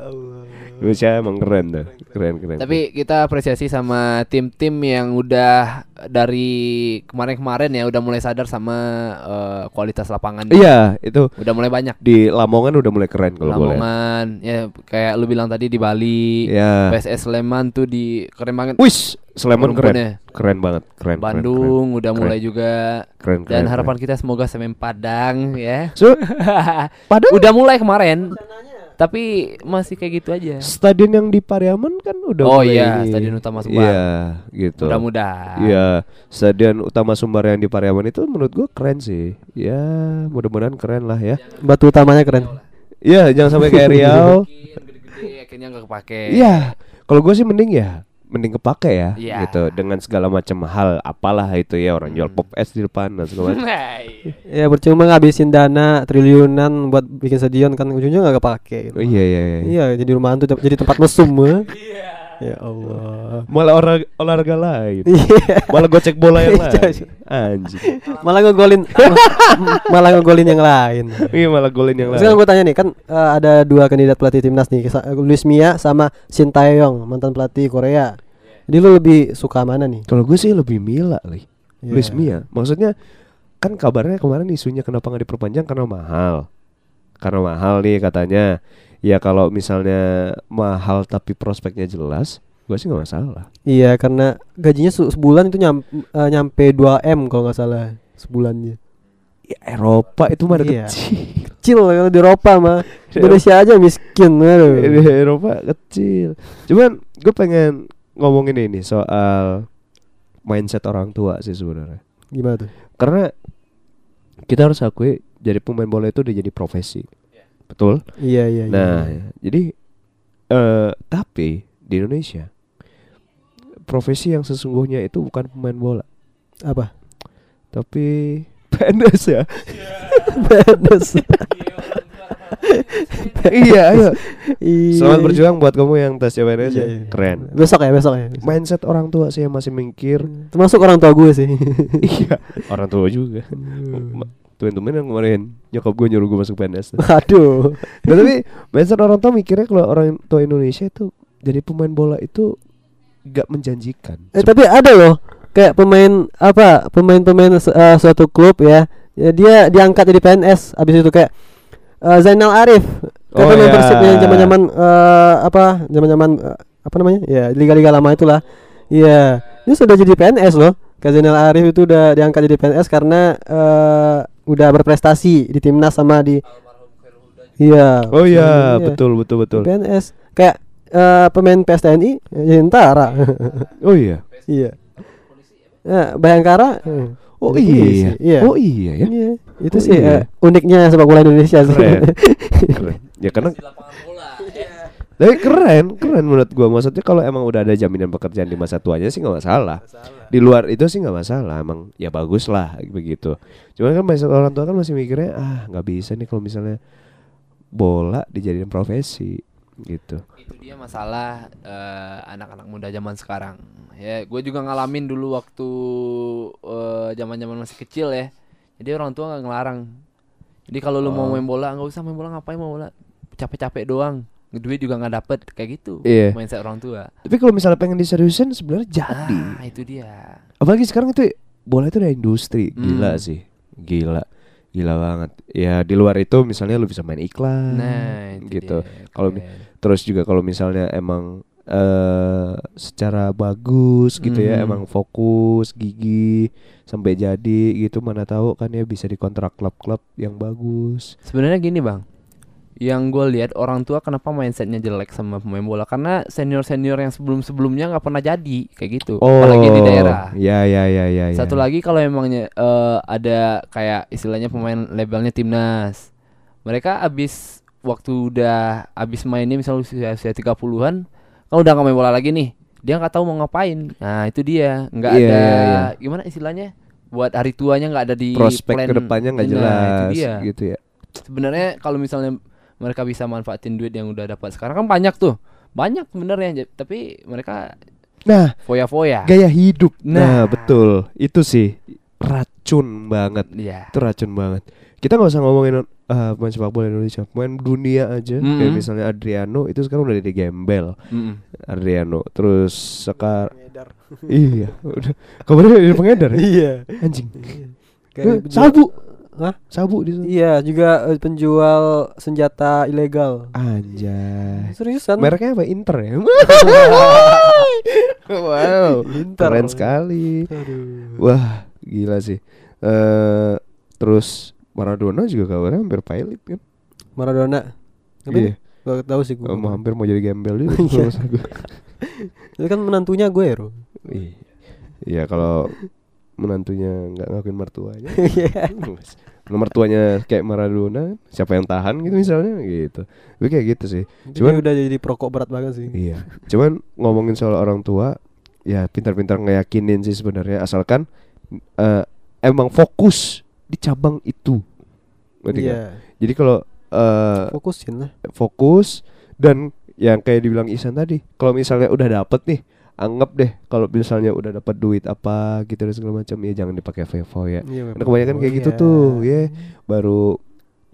Indonesia emang keren tuh. Keren keren. Tapi kita apresiasi sama tim-tim yang udah dari kemarin-kemarin ya udah mulai sadar sama eh, kualitas lapangan. iya, itu Udah mulai banyak. di Lamongan udah mulai keren kalau lihat. Lamongan ya kayak lu bilang tadi di Bali. Ya. PSS Sleman tuh di keren banget. Wis, Sleman keren. Keren banget, keren. Bandung keren. udah Keren. mulai juga. Keren, Dan keren, harapan keren. kita semoga Semen Padang ya. So, [laughs] Padahal udah mulai kemarin. Tapi masih kayak gitu aja. stadion yang di Pariaman kan udah Oh mulai iya, ini. Stadion Utama Sumbar. Iya, gitu. Mudah-mudahan. Iya, stadion utama Sumbar yang di Pariaman itu menurut gua keren sih. Ya, mudah-mudahan keren lah ya. Batu utamanya keren. Iya, jangan sampai kayak [laughs] Riau. Gede-gede akhirnya nggak kepake. Iya, kalau gua sih mending ya, mending kepake ya, Iya. gitu. Dengan segala macam hal, apalah itu ya orang jual pop es di depan dan segala macam. Hai. Ya percuma ngabisin dana triliunan buat bikin stadion kan ujungnya nggak kepake. Gitu. Oh, iya, iya, iya. Iya, jadi rumah hantu jadi tempat mesum. eh. Ya Allah. Malah olahraga, olahraga lain. Iya. Malah gocek bola yang [laughs] Iya, lain. Anjing. malah ngegolin [laughs] malah ngegolin yang lain. Iya, malah golin yang Sekarang lain. gue tanya nih kan eh, ada dua kandidat pelatih timnas nih Luis Mia sama Shin Tae-yong mantan pelatih Korea. Jadi lu lebih suka mana nih? Kalau gue sih lebih Mila, li. Iya. Luis Mia. Maksudnya kan kabarnya kemarin isunya kenapa nggak diperpanjang karena mahal. Karena mahal nih katanya. Ya kalau misalnya mahal tapi prospeknya jelas, gue sih nggak masalah. Iya karena gajinya se- sebulan itu nyam, eh, nyampe 2 m kalau nggak salah sebulannya. Ya, Eropa itu mah Iya. kecil. Kecil kalau di Eropa mah [laughs] Indonesia aja miskin. Aduh. Di Eropa kecil. Cuman gue pengen ngomongin ini soal mindset orang tua sih sebenarnya. Gimana tuh? Karena kita harus akui jadi pemain bola itu udah jadi profesi. Betul? Iya iya. iya. Nah, jadi eh tapi di Indonesia profesi yang sesungguhnya itu bukan pemain bola, Apa? tapi [laughs] PNS ya. PNS. iya, ayo. Iya. Selamat berjuang buat kamu yang tes PNS ya. Iya, iya. Keren. Besok ya, besok ya. Mindset orang tua sih yang masih mikir. Termasuk orang tua gue sih. iya, orang tua juga. Temen-temen yang kemarin. Nyokap gue nyuruh gue masuk PNS. [laughs] Aduh. [laughs] Nah, tapi mindset orang tua mikirnya kalau orang tua Indonesia itu jadi pemain bola itu gak menjanjikan. Eh tapi ada loh. Kayak pemain apa? Pemain-pemain eh, suatu klub ya, ya dia diangkat jadi PNS abis itu kayak eh, Zainal Arif. Oh, kata main ya. Persib yang zaman-zaman eh, apa? Zaman-zaman eh, apa namanya? Ya liga-liga lama itulah. Iya. Dia sudah jadi PNS loh. Kayak Zainal Arif itu udah diangkat jadi PNS karena eh, udah berprestasi di timnas sama di iya Oh iya, Iya. betul betul betul. PNS kayak eh, pemain PSTNI ya tentara Oh iya. Iya. Ya, Bayangkara. eh, Oh iya. Iya. Oh iya ya. Iya. Itu Oh, sih iya. eh, uniknya sepak bola Indonesia sih. Keren. [laughs] keren. Ya karena tapi keren, keren menurut gua. Maksudnya kalau emang udah ada jaminan pekerjaan di masa tuanya sih nggak masalah. Di luar itu sih nggak masalah. Emang ya bagus lah begitu. Cuman kan masih orang tua kan masih mikirnya ah nggak bisa nih kalau misalnya bola dijadiin profesi gitu. itu dia masalah eh, anak-anak muda zaman sekarang ya gue juga ngalamin dulu waktu eh, zaman-zaman masih kecil ya jadi orang tua nggak ngelarang jadi kalau lu mau Oh. main bola nggak usah main bola ngapain mau bola capek-capek doang duit juga nggak dapet kayak gitu Iya. mindset orang tua Tapi kalau misalnya pengen diseriusin sebenarnya jadi. ah itu dia Apalagi sekarang itu bola itu udah industri, gila Hmm. sih. Gila. Gila banget. Ya di luar itu misalnya lu bisa main iklan nah itu gitu. Kalau. Terus juga kalau misalnya emang eh secara bagus gitu ya, Hmm. emang fokus, gigi sampai jadi gitu mana tahu kan ya bisa dikontrak klub-klub yang bagus. Sebenarnya gini bang, yang gue lihat orang tua kenapa mindsetnya jelek sama pemain bola karena senior senior yang sebelum sebelumnya nggak pernah jadi kayak gitu, apalagi di daerah. Ya ya ya ya. ya. Satu lagi kalau emangnya eh, ada kayak istilahnya pemain labelnya timnas, mereka abis waktu udah abis mainnya misalnya usia usia 30-an, kan udah nggak main bola lagi nih, dia nggak tahu mau ngapain. Nah itu dia, nggak Iya, ada iya, iya. gimana istilahnya, buat hari tuanya nggak ada di prospek plan. ke depannya nggak Nah, jelas itu dia gitu ya. sebenarnya kalau misalnya mereka bisa manfaatin duit yang udah dapat sekarang kan banyak tuh banyak sebenarnya J- tapi mereka Nah, foya-foya gaya hidup. Nah, Nah. betul. Itu sih racun banget. Iya Itu racun banget. Kita nggak usah ngomongin eh, pemain sepak bola Indonesia, pemain dunia aja. Kayak Mm-mm. misalnya Adriano itu sekarang udah di gembel. Mm-mm. Adriano. Terus sekarang iya, udah. Kabarnya jadi pengedar. ya? [laughs] Iya. Anjing. Kayak Eh, sabu. Hah? Sabu di sana. Iya, juga eh, penjual senjata ilegal. Anjay. Seriusan? Mereknya apa? Inter ya? [laughs] wow, Inter. keren sekali. Aduh. Wah, gila sih. Eh terus Maradona juga kabarnya hampir pilot kan? Maradona. Iya. Gak tahu sih gue. Mau hampir mau jadi gembel juga. [laughs] Iya. Itu kan menantunya gue, Ro. Iya. Iya kalau menantunya nggak ngakuin mertuanya. [laughs] Kalau mertuanya kayak Maradona, siapa yang tahan gitu misalnya gitu. Tapi kayak gitu sih. Cuman udah jadi perokok berat banget sih. iya. Cuman ngomongin soal orang tua, ya pintar-pintar ngeyakinin sih sebenarnya asalkan eh, emang fokus di cabang itu. Nggak? Iya. Jadi kalau eh, Fokusin lah. fokus dan yang kayak dibilang Isan tadi kalau misalnya udah dapet nih anggap deh kalau misalnya udah dapat duit apa gitu dan segala macam ya jangan dipakai Vevo ya. Iya, Karena kebanyakan kayak gitu iya. tuh ya. Baru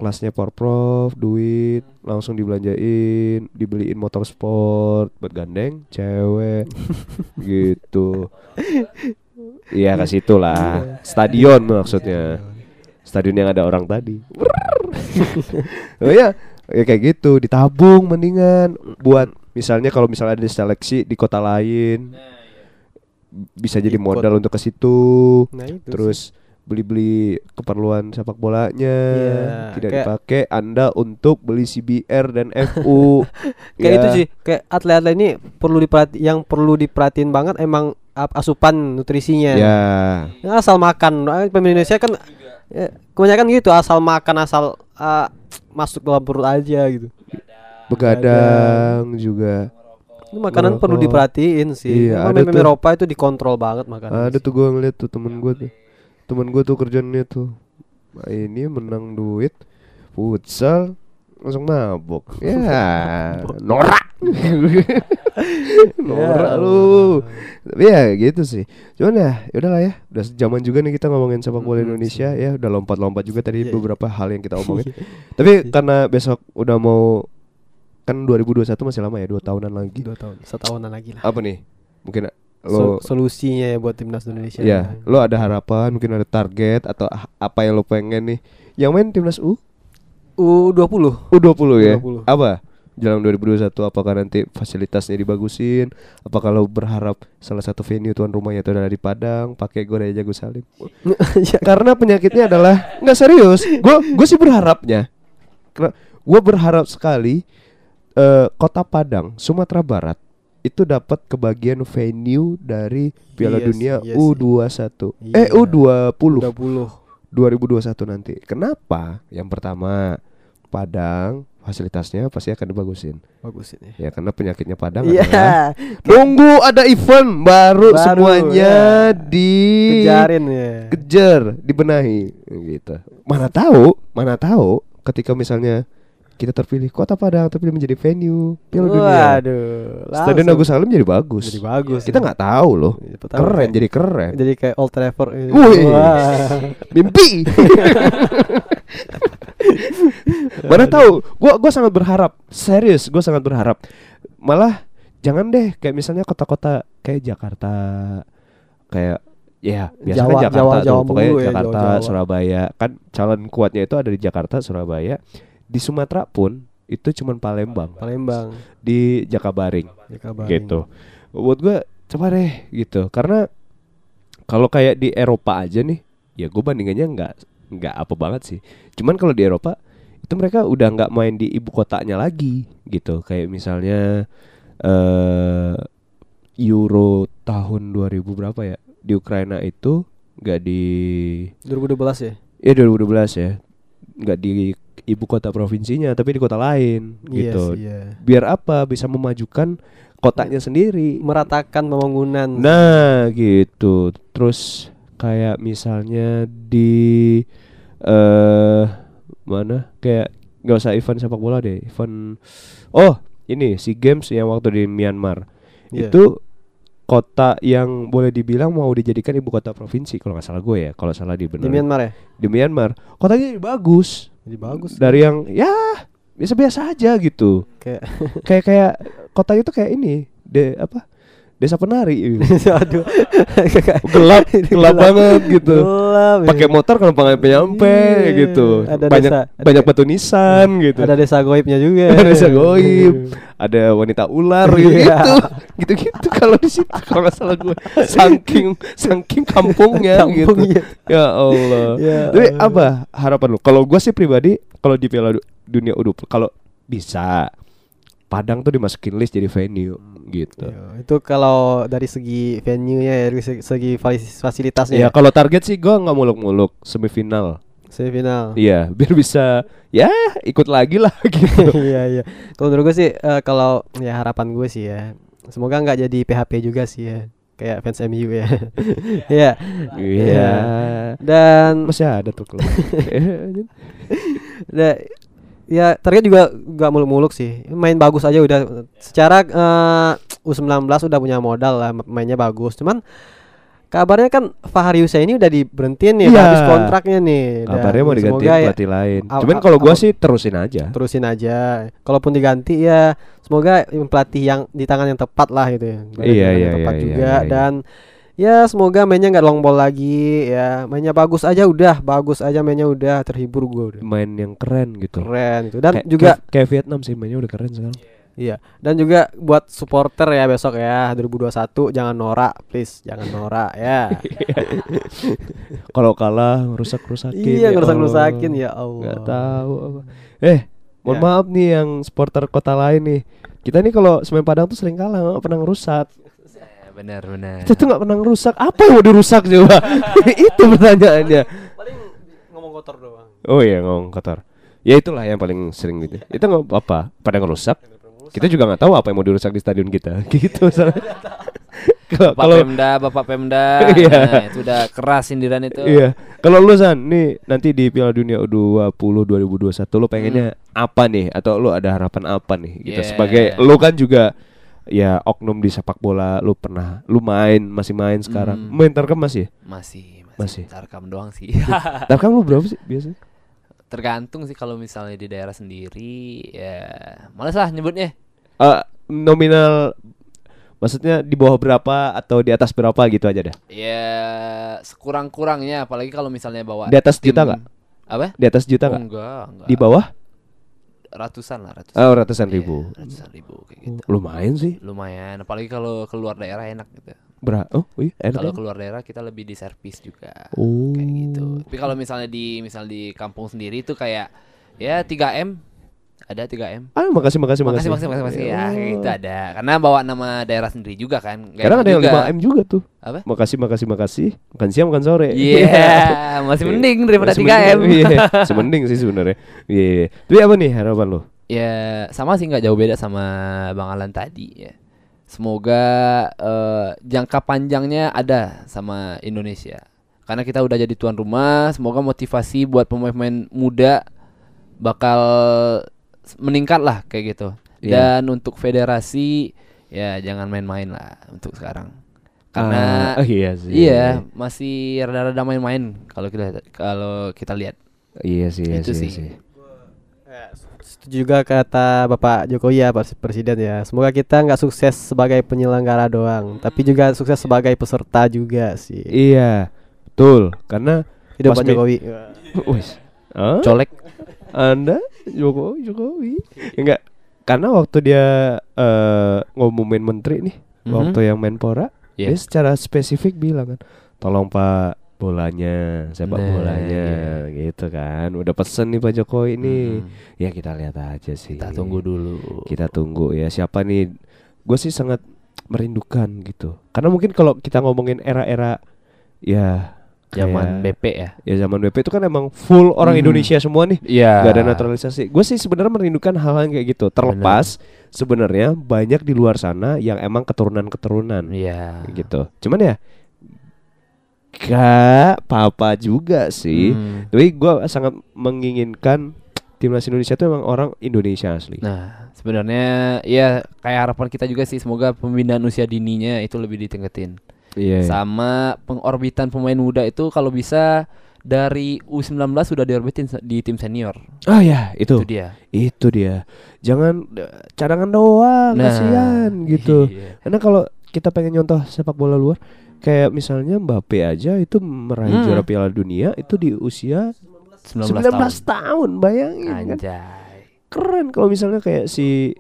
kelasnya porprov duit langsung dibelanjain dibeliin motor sport buat gandeng cewek [laughs] gitu. Iya ke situ lah. Stadion maksudnya. Stadion. Yang ada orang tadi. [laughs] Oh ya ya kayak gitu ditabung mendingan buat misalnya kalau misalnya ada seleksi di kota lain bisa jadi Ikut. modal untuk ke situ. Nah, itu terus beli-beli keperluan sepak bolanya Iya, tidak kayak- dipakai anda untuk beli CBR dan [laughs] FU kayak Ya. itu sih kayak atlet-atlet ini perlu diperhati yang perlu diperhatiin banget emang asupan nutrisinya. Ya Ya, asal makan pemain Indonesia kan ya, kebanyakan gitu asal makan asal ah, masuk dalam perut aja gitu begadang juga. Ini makanan perlu Ngerokok. diperhatiin sih. Iya, ada meme. Eropa itu dikontrol banget makanan. Ada tuh gue ngeliat tuh temen gue tuh. Temen gue tuh kerjanya tuh. Nah, Ini menang duit Futsal Langsung mabok [laughs] Ya Norak. [laughs] [laughs] Norak lu. Tapi ya gitu sih. Cuman ya Yaudahlah ya. Udah zaman juga nih kita ngomongin sepak bola Mm-mm, Indonesia Ya. Udah lompat-lompat juga tadi Iya, iya. beberapa hal yang kita omongin. Tapi karena besok udah mau Kan 2021 masih lama ya Dua tahunan lagi Dua tahun, setahunan lagi lah. Apa nih Mungkin So- lo solusinya ya buat timnas Indonesia. Ya, lo ada harapan, mungkin ada target atau ah- apa yang lo pengen nih? Yang main timnas U? U20. U20 ya. U20. Apa? Jalan 2021 apakah nanti fasilitasnya dibagusin? Apakah lo berharap salah satu venue tuan rumahnya itu ada di Padang, pakai gor aja Gus Salim? [laughs] Karena penyakitnya adalah nggak serius. Gue gue sih berharapnya. Gue berharap sekali eh, kota Padang, Sumatera Barat itu dapat kebagian venue dari Piala Iya Dunia iya U21. Iya. Eh U20 20. 2021 nanti. Kenapa? Yang pertama, Padang fasilitasnya pasti akan dibagusin. Bagus ini. Ya karena penyakitnya Padang Iya. adalah [laughs] nunggu ada event baru, Baru, semuanya ya. dikejar, Kejarin ya. dibenahi gitu. Mana tahu, mana tahu ketika misalnya kita terpilih Kota Padang terpilih menjadi venue Piala Dunia. Waduh. Stadion Agus Salim jadi bagus. Jadi bagus. Kita nggak tahu loh. Pertama Keren, kayak- jadi keren. Jadi kayak Old Trafford. ini. Wih. [laughs] Mimpi [laughs] mana tahu gua gua sangat berharap serius gua sangat berharap malah jangan deh kayak misalnya kota-kota kayak Jakarta kayak ya biasa Jawa- kan Jakarta Jawa- tuh Jawa pokoknya ya, Jakarta Jawa-Jawa. Surabaya kan calon kuatnya itu ada di Jakarta Surabaya di Sumatera pun itu cuman Palembang. Palembang. di Jakabaring. Jakabaring. gitu. Buat gue coba deh gitu. Karena kalau kayak di Eropa aja nih ya gue bandingannya nggak nggak apa banget sih. Cuman kalau di Eropa itu mereka udah nggak main di ibu kotanya lagi gitu. Kayak misalnya eh Euro tahun 2000 berapa ya? Di Ukraina itu nggak di 2012 ya? ya 2012 ya. Nggak di ibu kota provinsinya tapi di kota lain gitu. Iya. Sih, iya. biar apa? Bisa memajukan kotanya sendiri. Meratakan pembangunan. nah gitu. Terus kayak misalnya di eh mana? Kayak nggak usah event sepak bola deh event oh ini si games yang waktu di Myanmar. Iya. itu kota yang boleh dibilang mau dijadikan ibu kota provinsi kalau nggak salah gue ya kalau salah di di benar Myanmar ya? di Myanmar. Kotanya bagus Jadi bagus. dari yang ya biasa-biasa aja gitu kayak kayak kayak kota itu kayak ini de apa desa penari [laughs] [laughs] aduh. [laughs] gelap gelap banget gitu Gelap. pakai motor kalau pengen nyampe Iya. gitu Ada banyak desa- banyak batu nisan gitu Ada desa goibnya juga. ada desa goib ada wanita ular gitu Iya. gitu gitu kalau di situ kalau nggak salah gue saking saking kampungnya gitu Kampungnya. ya Allah Ya tapi Allah. apa harapan lu kalau gue sih pribadi kalau di Piala Du- Dunia U20 kalau bisa Padang tuh dimasukin list jadi venue gitu Iya, itu kalau dari segi venue-nya ya, dari segi, fasilitasnya Ya ya. kalau target sih gue nggak muluk-muluk semifinal. Semifinal. Iya, [laughs] biar bisa ya ikut lagi lah [laughs] gitu. [laughs] iya iya. Kalau menurut gue sih eh, kalau ya harapan gue sih ya. Semoga nggak jadi PHP juga sih ya. Kayak fans MU ya. Iya. Iya. Dan Masih ada tuh klub. Ya target juga nggak muluk-muluk sih. Main bagus aja udah. Secara eh, U19 udah punya modal lah mainnya bagus. Cuman kabarnya kan Fahri Husaini udah diberhentiin nih, Iya. habis kontraknya nih. Kabarnya mau diganti ya pelatih lain. Cuman kalau gua sih terusin aja. terusin aja. Kalaupun diganti ya semoga pelatih yang di tangan yang tepat lah gitu ya. Iya, iya, tepat iya, juga iya, iya. dan ya semoga mainnya nggak long ball lagi ya. Mainnya bagus aja udah, bagus aja mainnya udah terhibur gua udah. Main yang keren gitu. Keren gitu. Dan Kayak- juga kayak, Vietnam sih mainnya udah keren sekarang. iya, dan juga buat supporter ya besok ya 2021 jangan norak please, jangan norak ya. [laughs] Kalau kalah rusak-rusakin. iya, ya ngerusak-ngerusakin Allah. ya Allah. Nggak tahu apa. Eh, mohon Ya. maaf nih yang supporter kota lain nih. Kita nih kalau Semen Padang tuh sering kalah, pernah ngerusak. Benar benar Kita tuh nggak pernah ngerusak. Apa yang mau dirusak coba? [laughs] Itu pertanyaannya. Paling ngomong kotor doang. Oh iya ngomong kotor. Ya itulah yang paling sering gitu. Itu nggak apa-apa. Pada ngerusak kita juga nggak tahu apa yang mau dirusak di stadion kita [laughs] gitu. Kalau Bapak Pemda, Bapak Pemda, [laughs] Iya. nah, itu udah keras sindiran itu. iya, kalau lu San, nih nanti di Piala Dunia U20 2021 lu pengennya apa nih atau lu ada harapan apa nih gitu Yeah. sebagai lu kan juga ya oknum di sepak bola lu pernah lu main masih main sekarang Hmm. main tarkam masih ya? Masih, Masih. masih. Tarkam doang sih. [laughs] [laughs] tarkam lu berapa sih biasanya Tergantung sih kalau misalnya di daerah sendiri ya males lah nyebutnya. Eh, nominal maksudnya di bawah berapa atau di atas berapa gitu aja dah Ya sekurang-kurangnya apalagi kalau misalnya bawa Di atas tim- juta nggak? Apa? di atas juta Oh, nggak enggak, enggak. di bawah ratusan lah, ratusan. oh ratusan Iya, ribu ratusan ribu kayak gitu. lumayan sih Lumayan, apalagi kalau keluar daerah enak gitu. Berapa? Oh, iya, enak Kalau kan? keluar daerah kita lebih di servis juga. Oh. Kayak gitu. Tapi kalau misalnya di misal di kampung sendiri itu kayak ya 3M ada 3M. Ah, makasih, makasih, Makasih makasih makasih makasih ya kayak gitu ada. Karena bawa nama daerah sendiri juga kan. Nggak Sekarang enak ada yang juga. 5M juga tuh. Apa? Makasih, makasih, makasih. Makan siang, makan sore. Iya, [laughs] masih mending daripada Masih 3M. mending, Iya, [laughs] semending sih sebenarnya. Iya. iya. Tapi apa nih harapan lo? Ya sama sih nggak jauh beda sama Bang Alan tadi ya. Semoga eh, jangka panjangnya ada sama Indonesia. Karena kita udah jadi tuan rumah, semoga motivasi buat pemain-pemain muda bakal meningkat lah kayak gitu. Iya. Dan untuk federasi ya jangan main-main lah untuk sekarang. Karena oh iya sih. iya masih rada-rada main-main kalau kita kalau kita lihat. Iya sih, iya Itu sih, sih. sih. Setuju juga kata Bapak Jokowi ya Pak Presiden ya. Semoga kita nggak sukses sebagai penyelenggara doang, tapi juga sukses sebagai peserta juga sih. Iya. Betul, karena Hidup pas Pak Jokowi. Wis. Hah? Colek. Anda? Jokowi Jokowi. Enggak? Karena waktu dia eh ngumumin menteri nih Mhm. waktu yang Menpora Iya. dia secara spesifik bilang kan tolong Pak bolanya sepak Nah, bolanya gitu kan. Udah pesen nih Pak Jokowi ini Hmm. ya kita lihat aja sih. Kita tunggu dulu. kita tunggu ya siapa nih? Gue sih sangat merindukan gitu. Karena mungkin kalau kita ngomongin era-era ya Zaman kayak- BP ya. ya zaman BP itu kan emang full orang Hmm. Indonesia semua nih Iya. Gak ada naturalisasi. Gue sih sebenarnya merindukan hal-hal kayak gitu. Terlepas sebenarnya banyak di luar sana yang emang keturunan-keturunan Iya. gitu. Cuman ya gak apa-apa juga sih. Hmm. Tapi gue sangat menginginkan timnas Indonesia itu emang orang Indonesia asli. Nah, sebenarnya ya kayak harapan kita juga sih semoga pembinaan usia dininya itu lebih ditingkatin. Iya. Sama pengorbitan pemain muda itu kalau bisa dari U19 sudah diorbitin di tim senior. Oh ya itu Itu dia. itu dia. Jangan eh, cadangan doang, Nah, kasihan gitu. iya. Karena kalau kita pengen nyontoh sepak bola luar, kayak misalnya Mbappe aja itu meraih Hmm. juara Piala Dunia itu di usia 19, 19, tahun. tahun. bayangin kan. Anjay. Keren kalau misalnya kayak si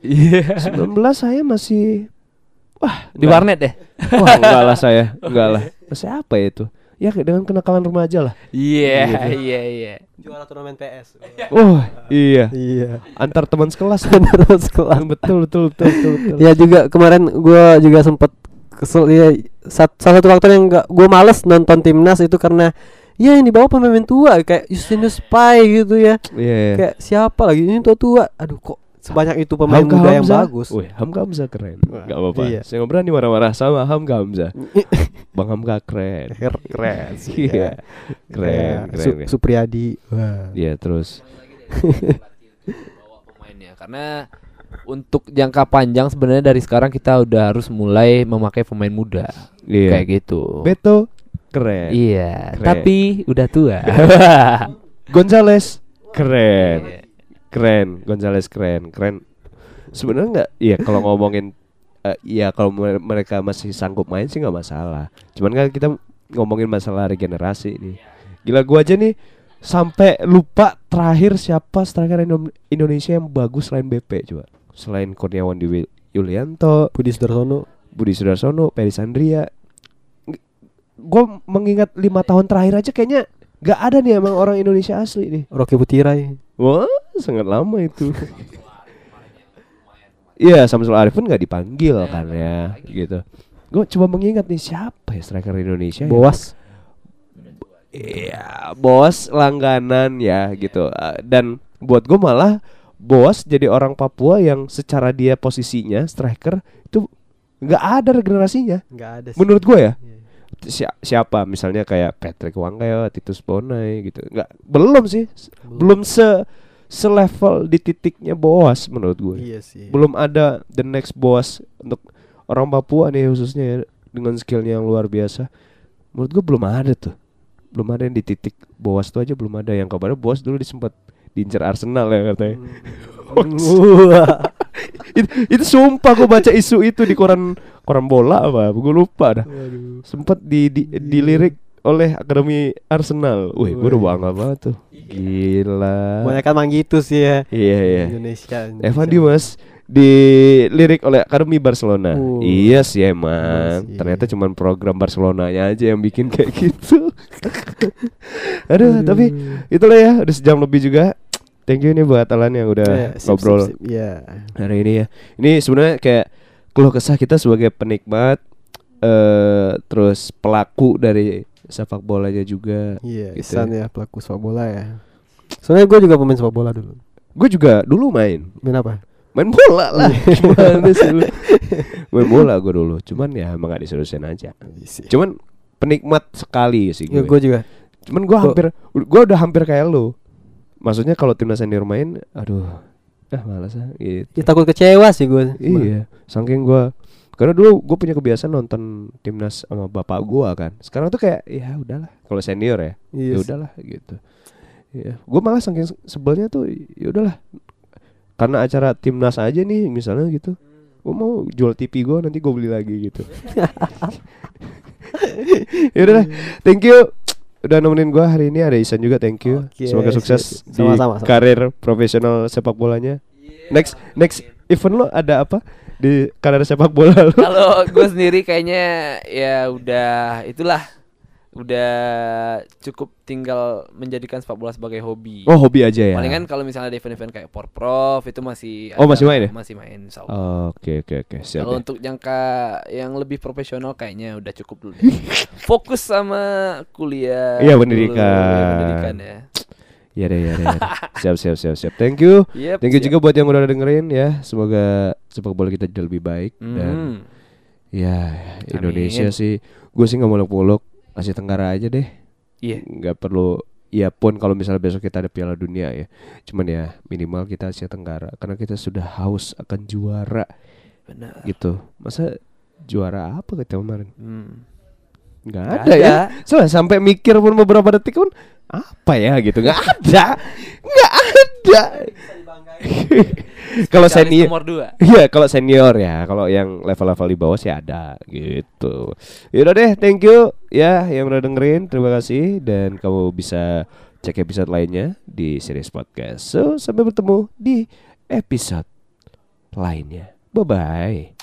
Iya. 19 saya masih wah Di enggak. warnet deh. Wah, enggak lah saya, enggak lah. Masih apa ya itu? Ya dengan kenakalan remaja lah. Iya, Gitu. iya, iya. Juara turnamen PS. Oh, iya. iya. Antar teman sekelas. [laughs] Terus kelas. betul, betul, betul, betul, betul. Ya juga kemarin gua juga sempet kesel ya sat- salah satu faktor yang gak gua males nonton timnas itu karena ya yang dibawa pemain tua kayak Justinus Pai gitu ya. Iya. iya. Kayak siapa lagi ini tua tua. Aduh kok sebanyak itu pemain Hamka muda yang Hamzah. bagus. Wih, Hamka Hamzah keren. Wah, Gak apa-apa. iya. Saya nggak berani marah-marah sama Hamka Hamzah. [laughs] Bang Hamka keren. keren Iya. sih. ya. Keren, Kayak keren. Su- keren. Supriyadi. Wah. Iya, terus bawa pemainnya karena untuk jangka panjang sebenarnya dari sekarang kita udah harus mulai memakai pemain muda iya. kayak gitu. Beto keren. Iya, Keren. tapi udah tua. [laughs] Gonzales keren. Keren, Gonzales keren, keren. Sebenarnya nggak, iya kalau ngomongin, eh, iya kalau mere- mereka masih sanggup main sih nggak masalah. Cuman kan kita ngomongin masalah regenerasi nih. Gila gua aja nih sampai lupa terakhir siapa striker Indo- Indonesia yang bagus selain BP coba. Selain Kurniawan Dewi Yulianto, Budi Sudarsono. Budi Sudarsono, Peri Sandria. Gue mengingat lima tahun terakhir aja kayaknya nggak ada nih emang orang Indonesia asli nih. Rocky Putirai. Wah, sangat lama itu. Iya, Samsul Arifin nggak dipanggil kan ya, gitu. Gue coba mengingat nih siapa ya striker Indonesia? yang- Boas. Iya, bos langganan ya gitu. Eh, Dan buat gue malah Boas jadi orang Papua yang secara dia posisinya striker itu nggak ada regenerasinya. Nggak ada sih. Menurut gue ya. Iya. Si- siapa misalnya kayak Patrick Wanggayo, Titus Bonai gitu. Nggak belum sih. Belum se selevel di titiknya Boas menurut gue. Iya sih. Belum ada the next Boas untuk orang Papua nih khususnya ya, dengan skillnya yang luar biasa. Menurut gue belum ada tuh. Belum ada yang di titik Boas tuh aja belum ada yang kabarnya Boas dulu disempat diincar Arsenal ya katanya. Wah. [laughs] itu, itu sumpah gue baca isu itu di koran koran bola apa gue lupa dah sempat di, di dilirik oleh akademi Arsenal wih gue udah bangga banget tuh gila Banyak kan mang gitu sih ya. iya iya Indonesia. Evan Dimas dilirik oleh akademi Barcelona Uh. iya sih emang Iya ternyata cuman program Barcelonanya aja yang bikin kayak gitu [laughs] aduh tapi itulah ya udah sejam lebih juga thank you nih buat Alan yang udah Eh, sip, ngobrol sip, sip. Iya. hari ini ya. Ini sebenarnya kayak keluh kesah kita sebagai penikmat eh terus pelaku dari sepak bolanya juga. Iya, Gitu Isan ya pelaku sepak bola ya. Soalnya gue juga pemain sepak bola dulu. Gue juga dulu main, Main apa? main bola lah. Gimana sih lu? [laughs] main bola gue dulu, cuman ya emang gak diseriusin aja. Cuman penikmat sekali sih Ya, gue. gue juga. Cuman gue hampir, gue udah hampir kayak lu. Maksudnya kalau timnas senior main, aduh, ah malas ah. Gitu. Ya, takut kecewa sih gue. Iya, saking gua karena dulu gue punya kebiasaan nonton timnas sama bapak gua kan. Sekarang tuh kayak ya udahlah, kalau senior ya, ya sih. udahlah gitu. Ya, gue malah saking se- sebelnya tuh ya udahlah. Karena acara timnas aja nih misalnya gitu. Gue mau jual TV gua nanti gue beli lagi gitu. [laughs] ya udahlah, thank you udah nemenin gua hari ini ada Isan juga thank you. Oke, Semoga sukses sip. di Sama-sama, sama. karir profesional sepak bolanya. Next next event lo ada apa di karir sepak bola lo? Kalau gue sendiri kayaknya ya udah itulah udah cukup tinggal menjadikan sepak bola sebagai hobi. Oh hobi aja ya. Palingan kalau misalnya ada event-event kayak Porprov itu masih Oh, masih main ya? Masih main. Oke oke oke siap. Kalau ya. untuk jangka yang lebih profesional kayaknya udah cukup dulu. [laughs] Fokus sama kuliah. Iya, dulu, pendidikan. ya, pendidikan ya. Ya deh ya deh. ya deh. siap siap siap siap. Thank you. Yep, Thank you siap. juga buat yang udah dengerin ya. Semoga sepak bola kita jadi lebih baik dan Hmm. ya Indonesia sih. Gue sih nggak muluk-muluk Asia Tenggara aja deh. Iya. Nggak perlu. Ya pun kalau misalnya besok kita ada Piala Dunia ya. Cuman ya minimal kita Asia Tenggara karena kita sudah haus akan juara Benar. gitu. Masa juara apa kita kemarin? Hmm. Nggak ada, ya. ada. Soalnya sampai mikir pun beberapa detik pun apa ya gitu. Nggak ada. Nggak ada. kalau senior nomor dua. Iya, kalau senior ya, kalau yang level-level di bawah sih ada gitu. Yaudah deh, thank you ya yang udah dengerin, terima kasih dan kamu bisa cek episode lainnya di series podcast. So, sampai bertemu di episode lainnya. Bye bye.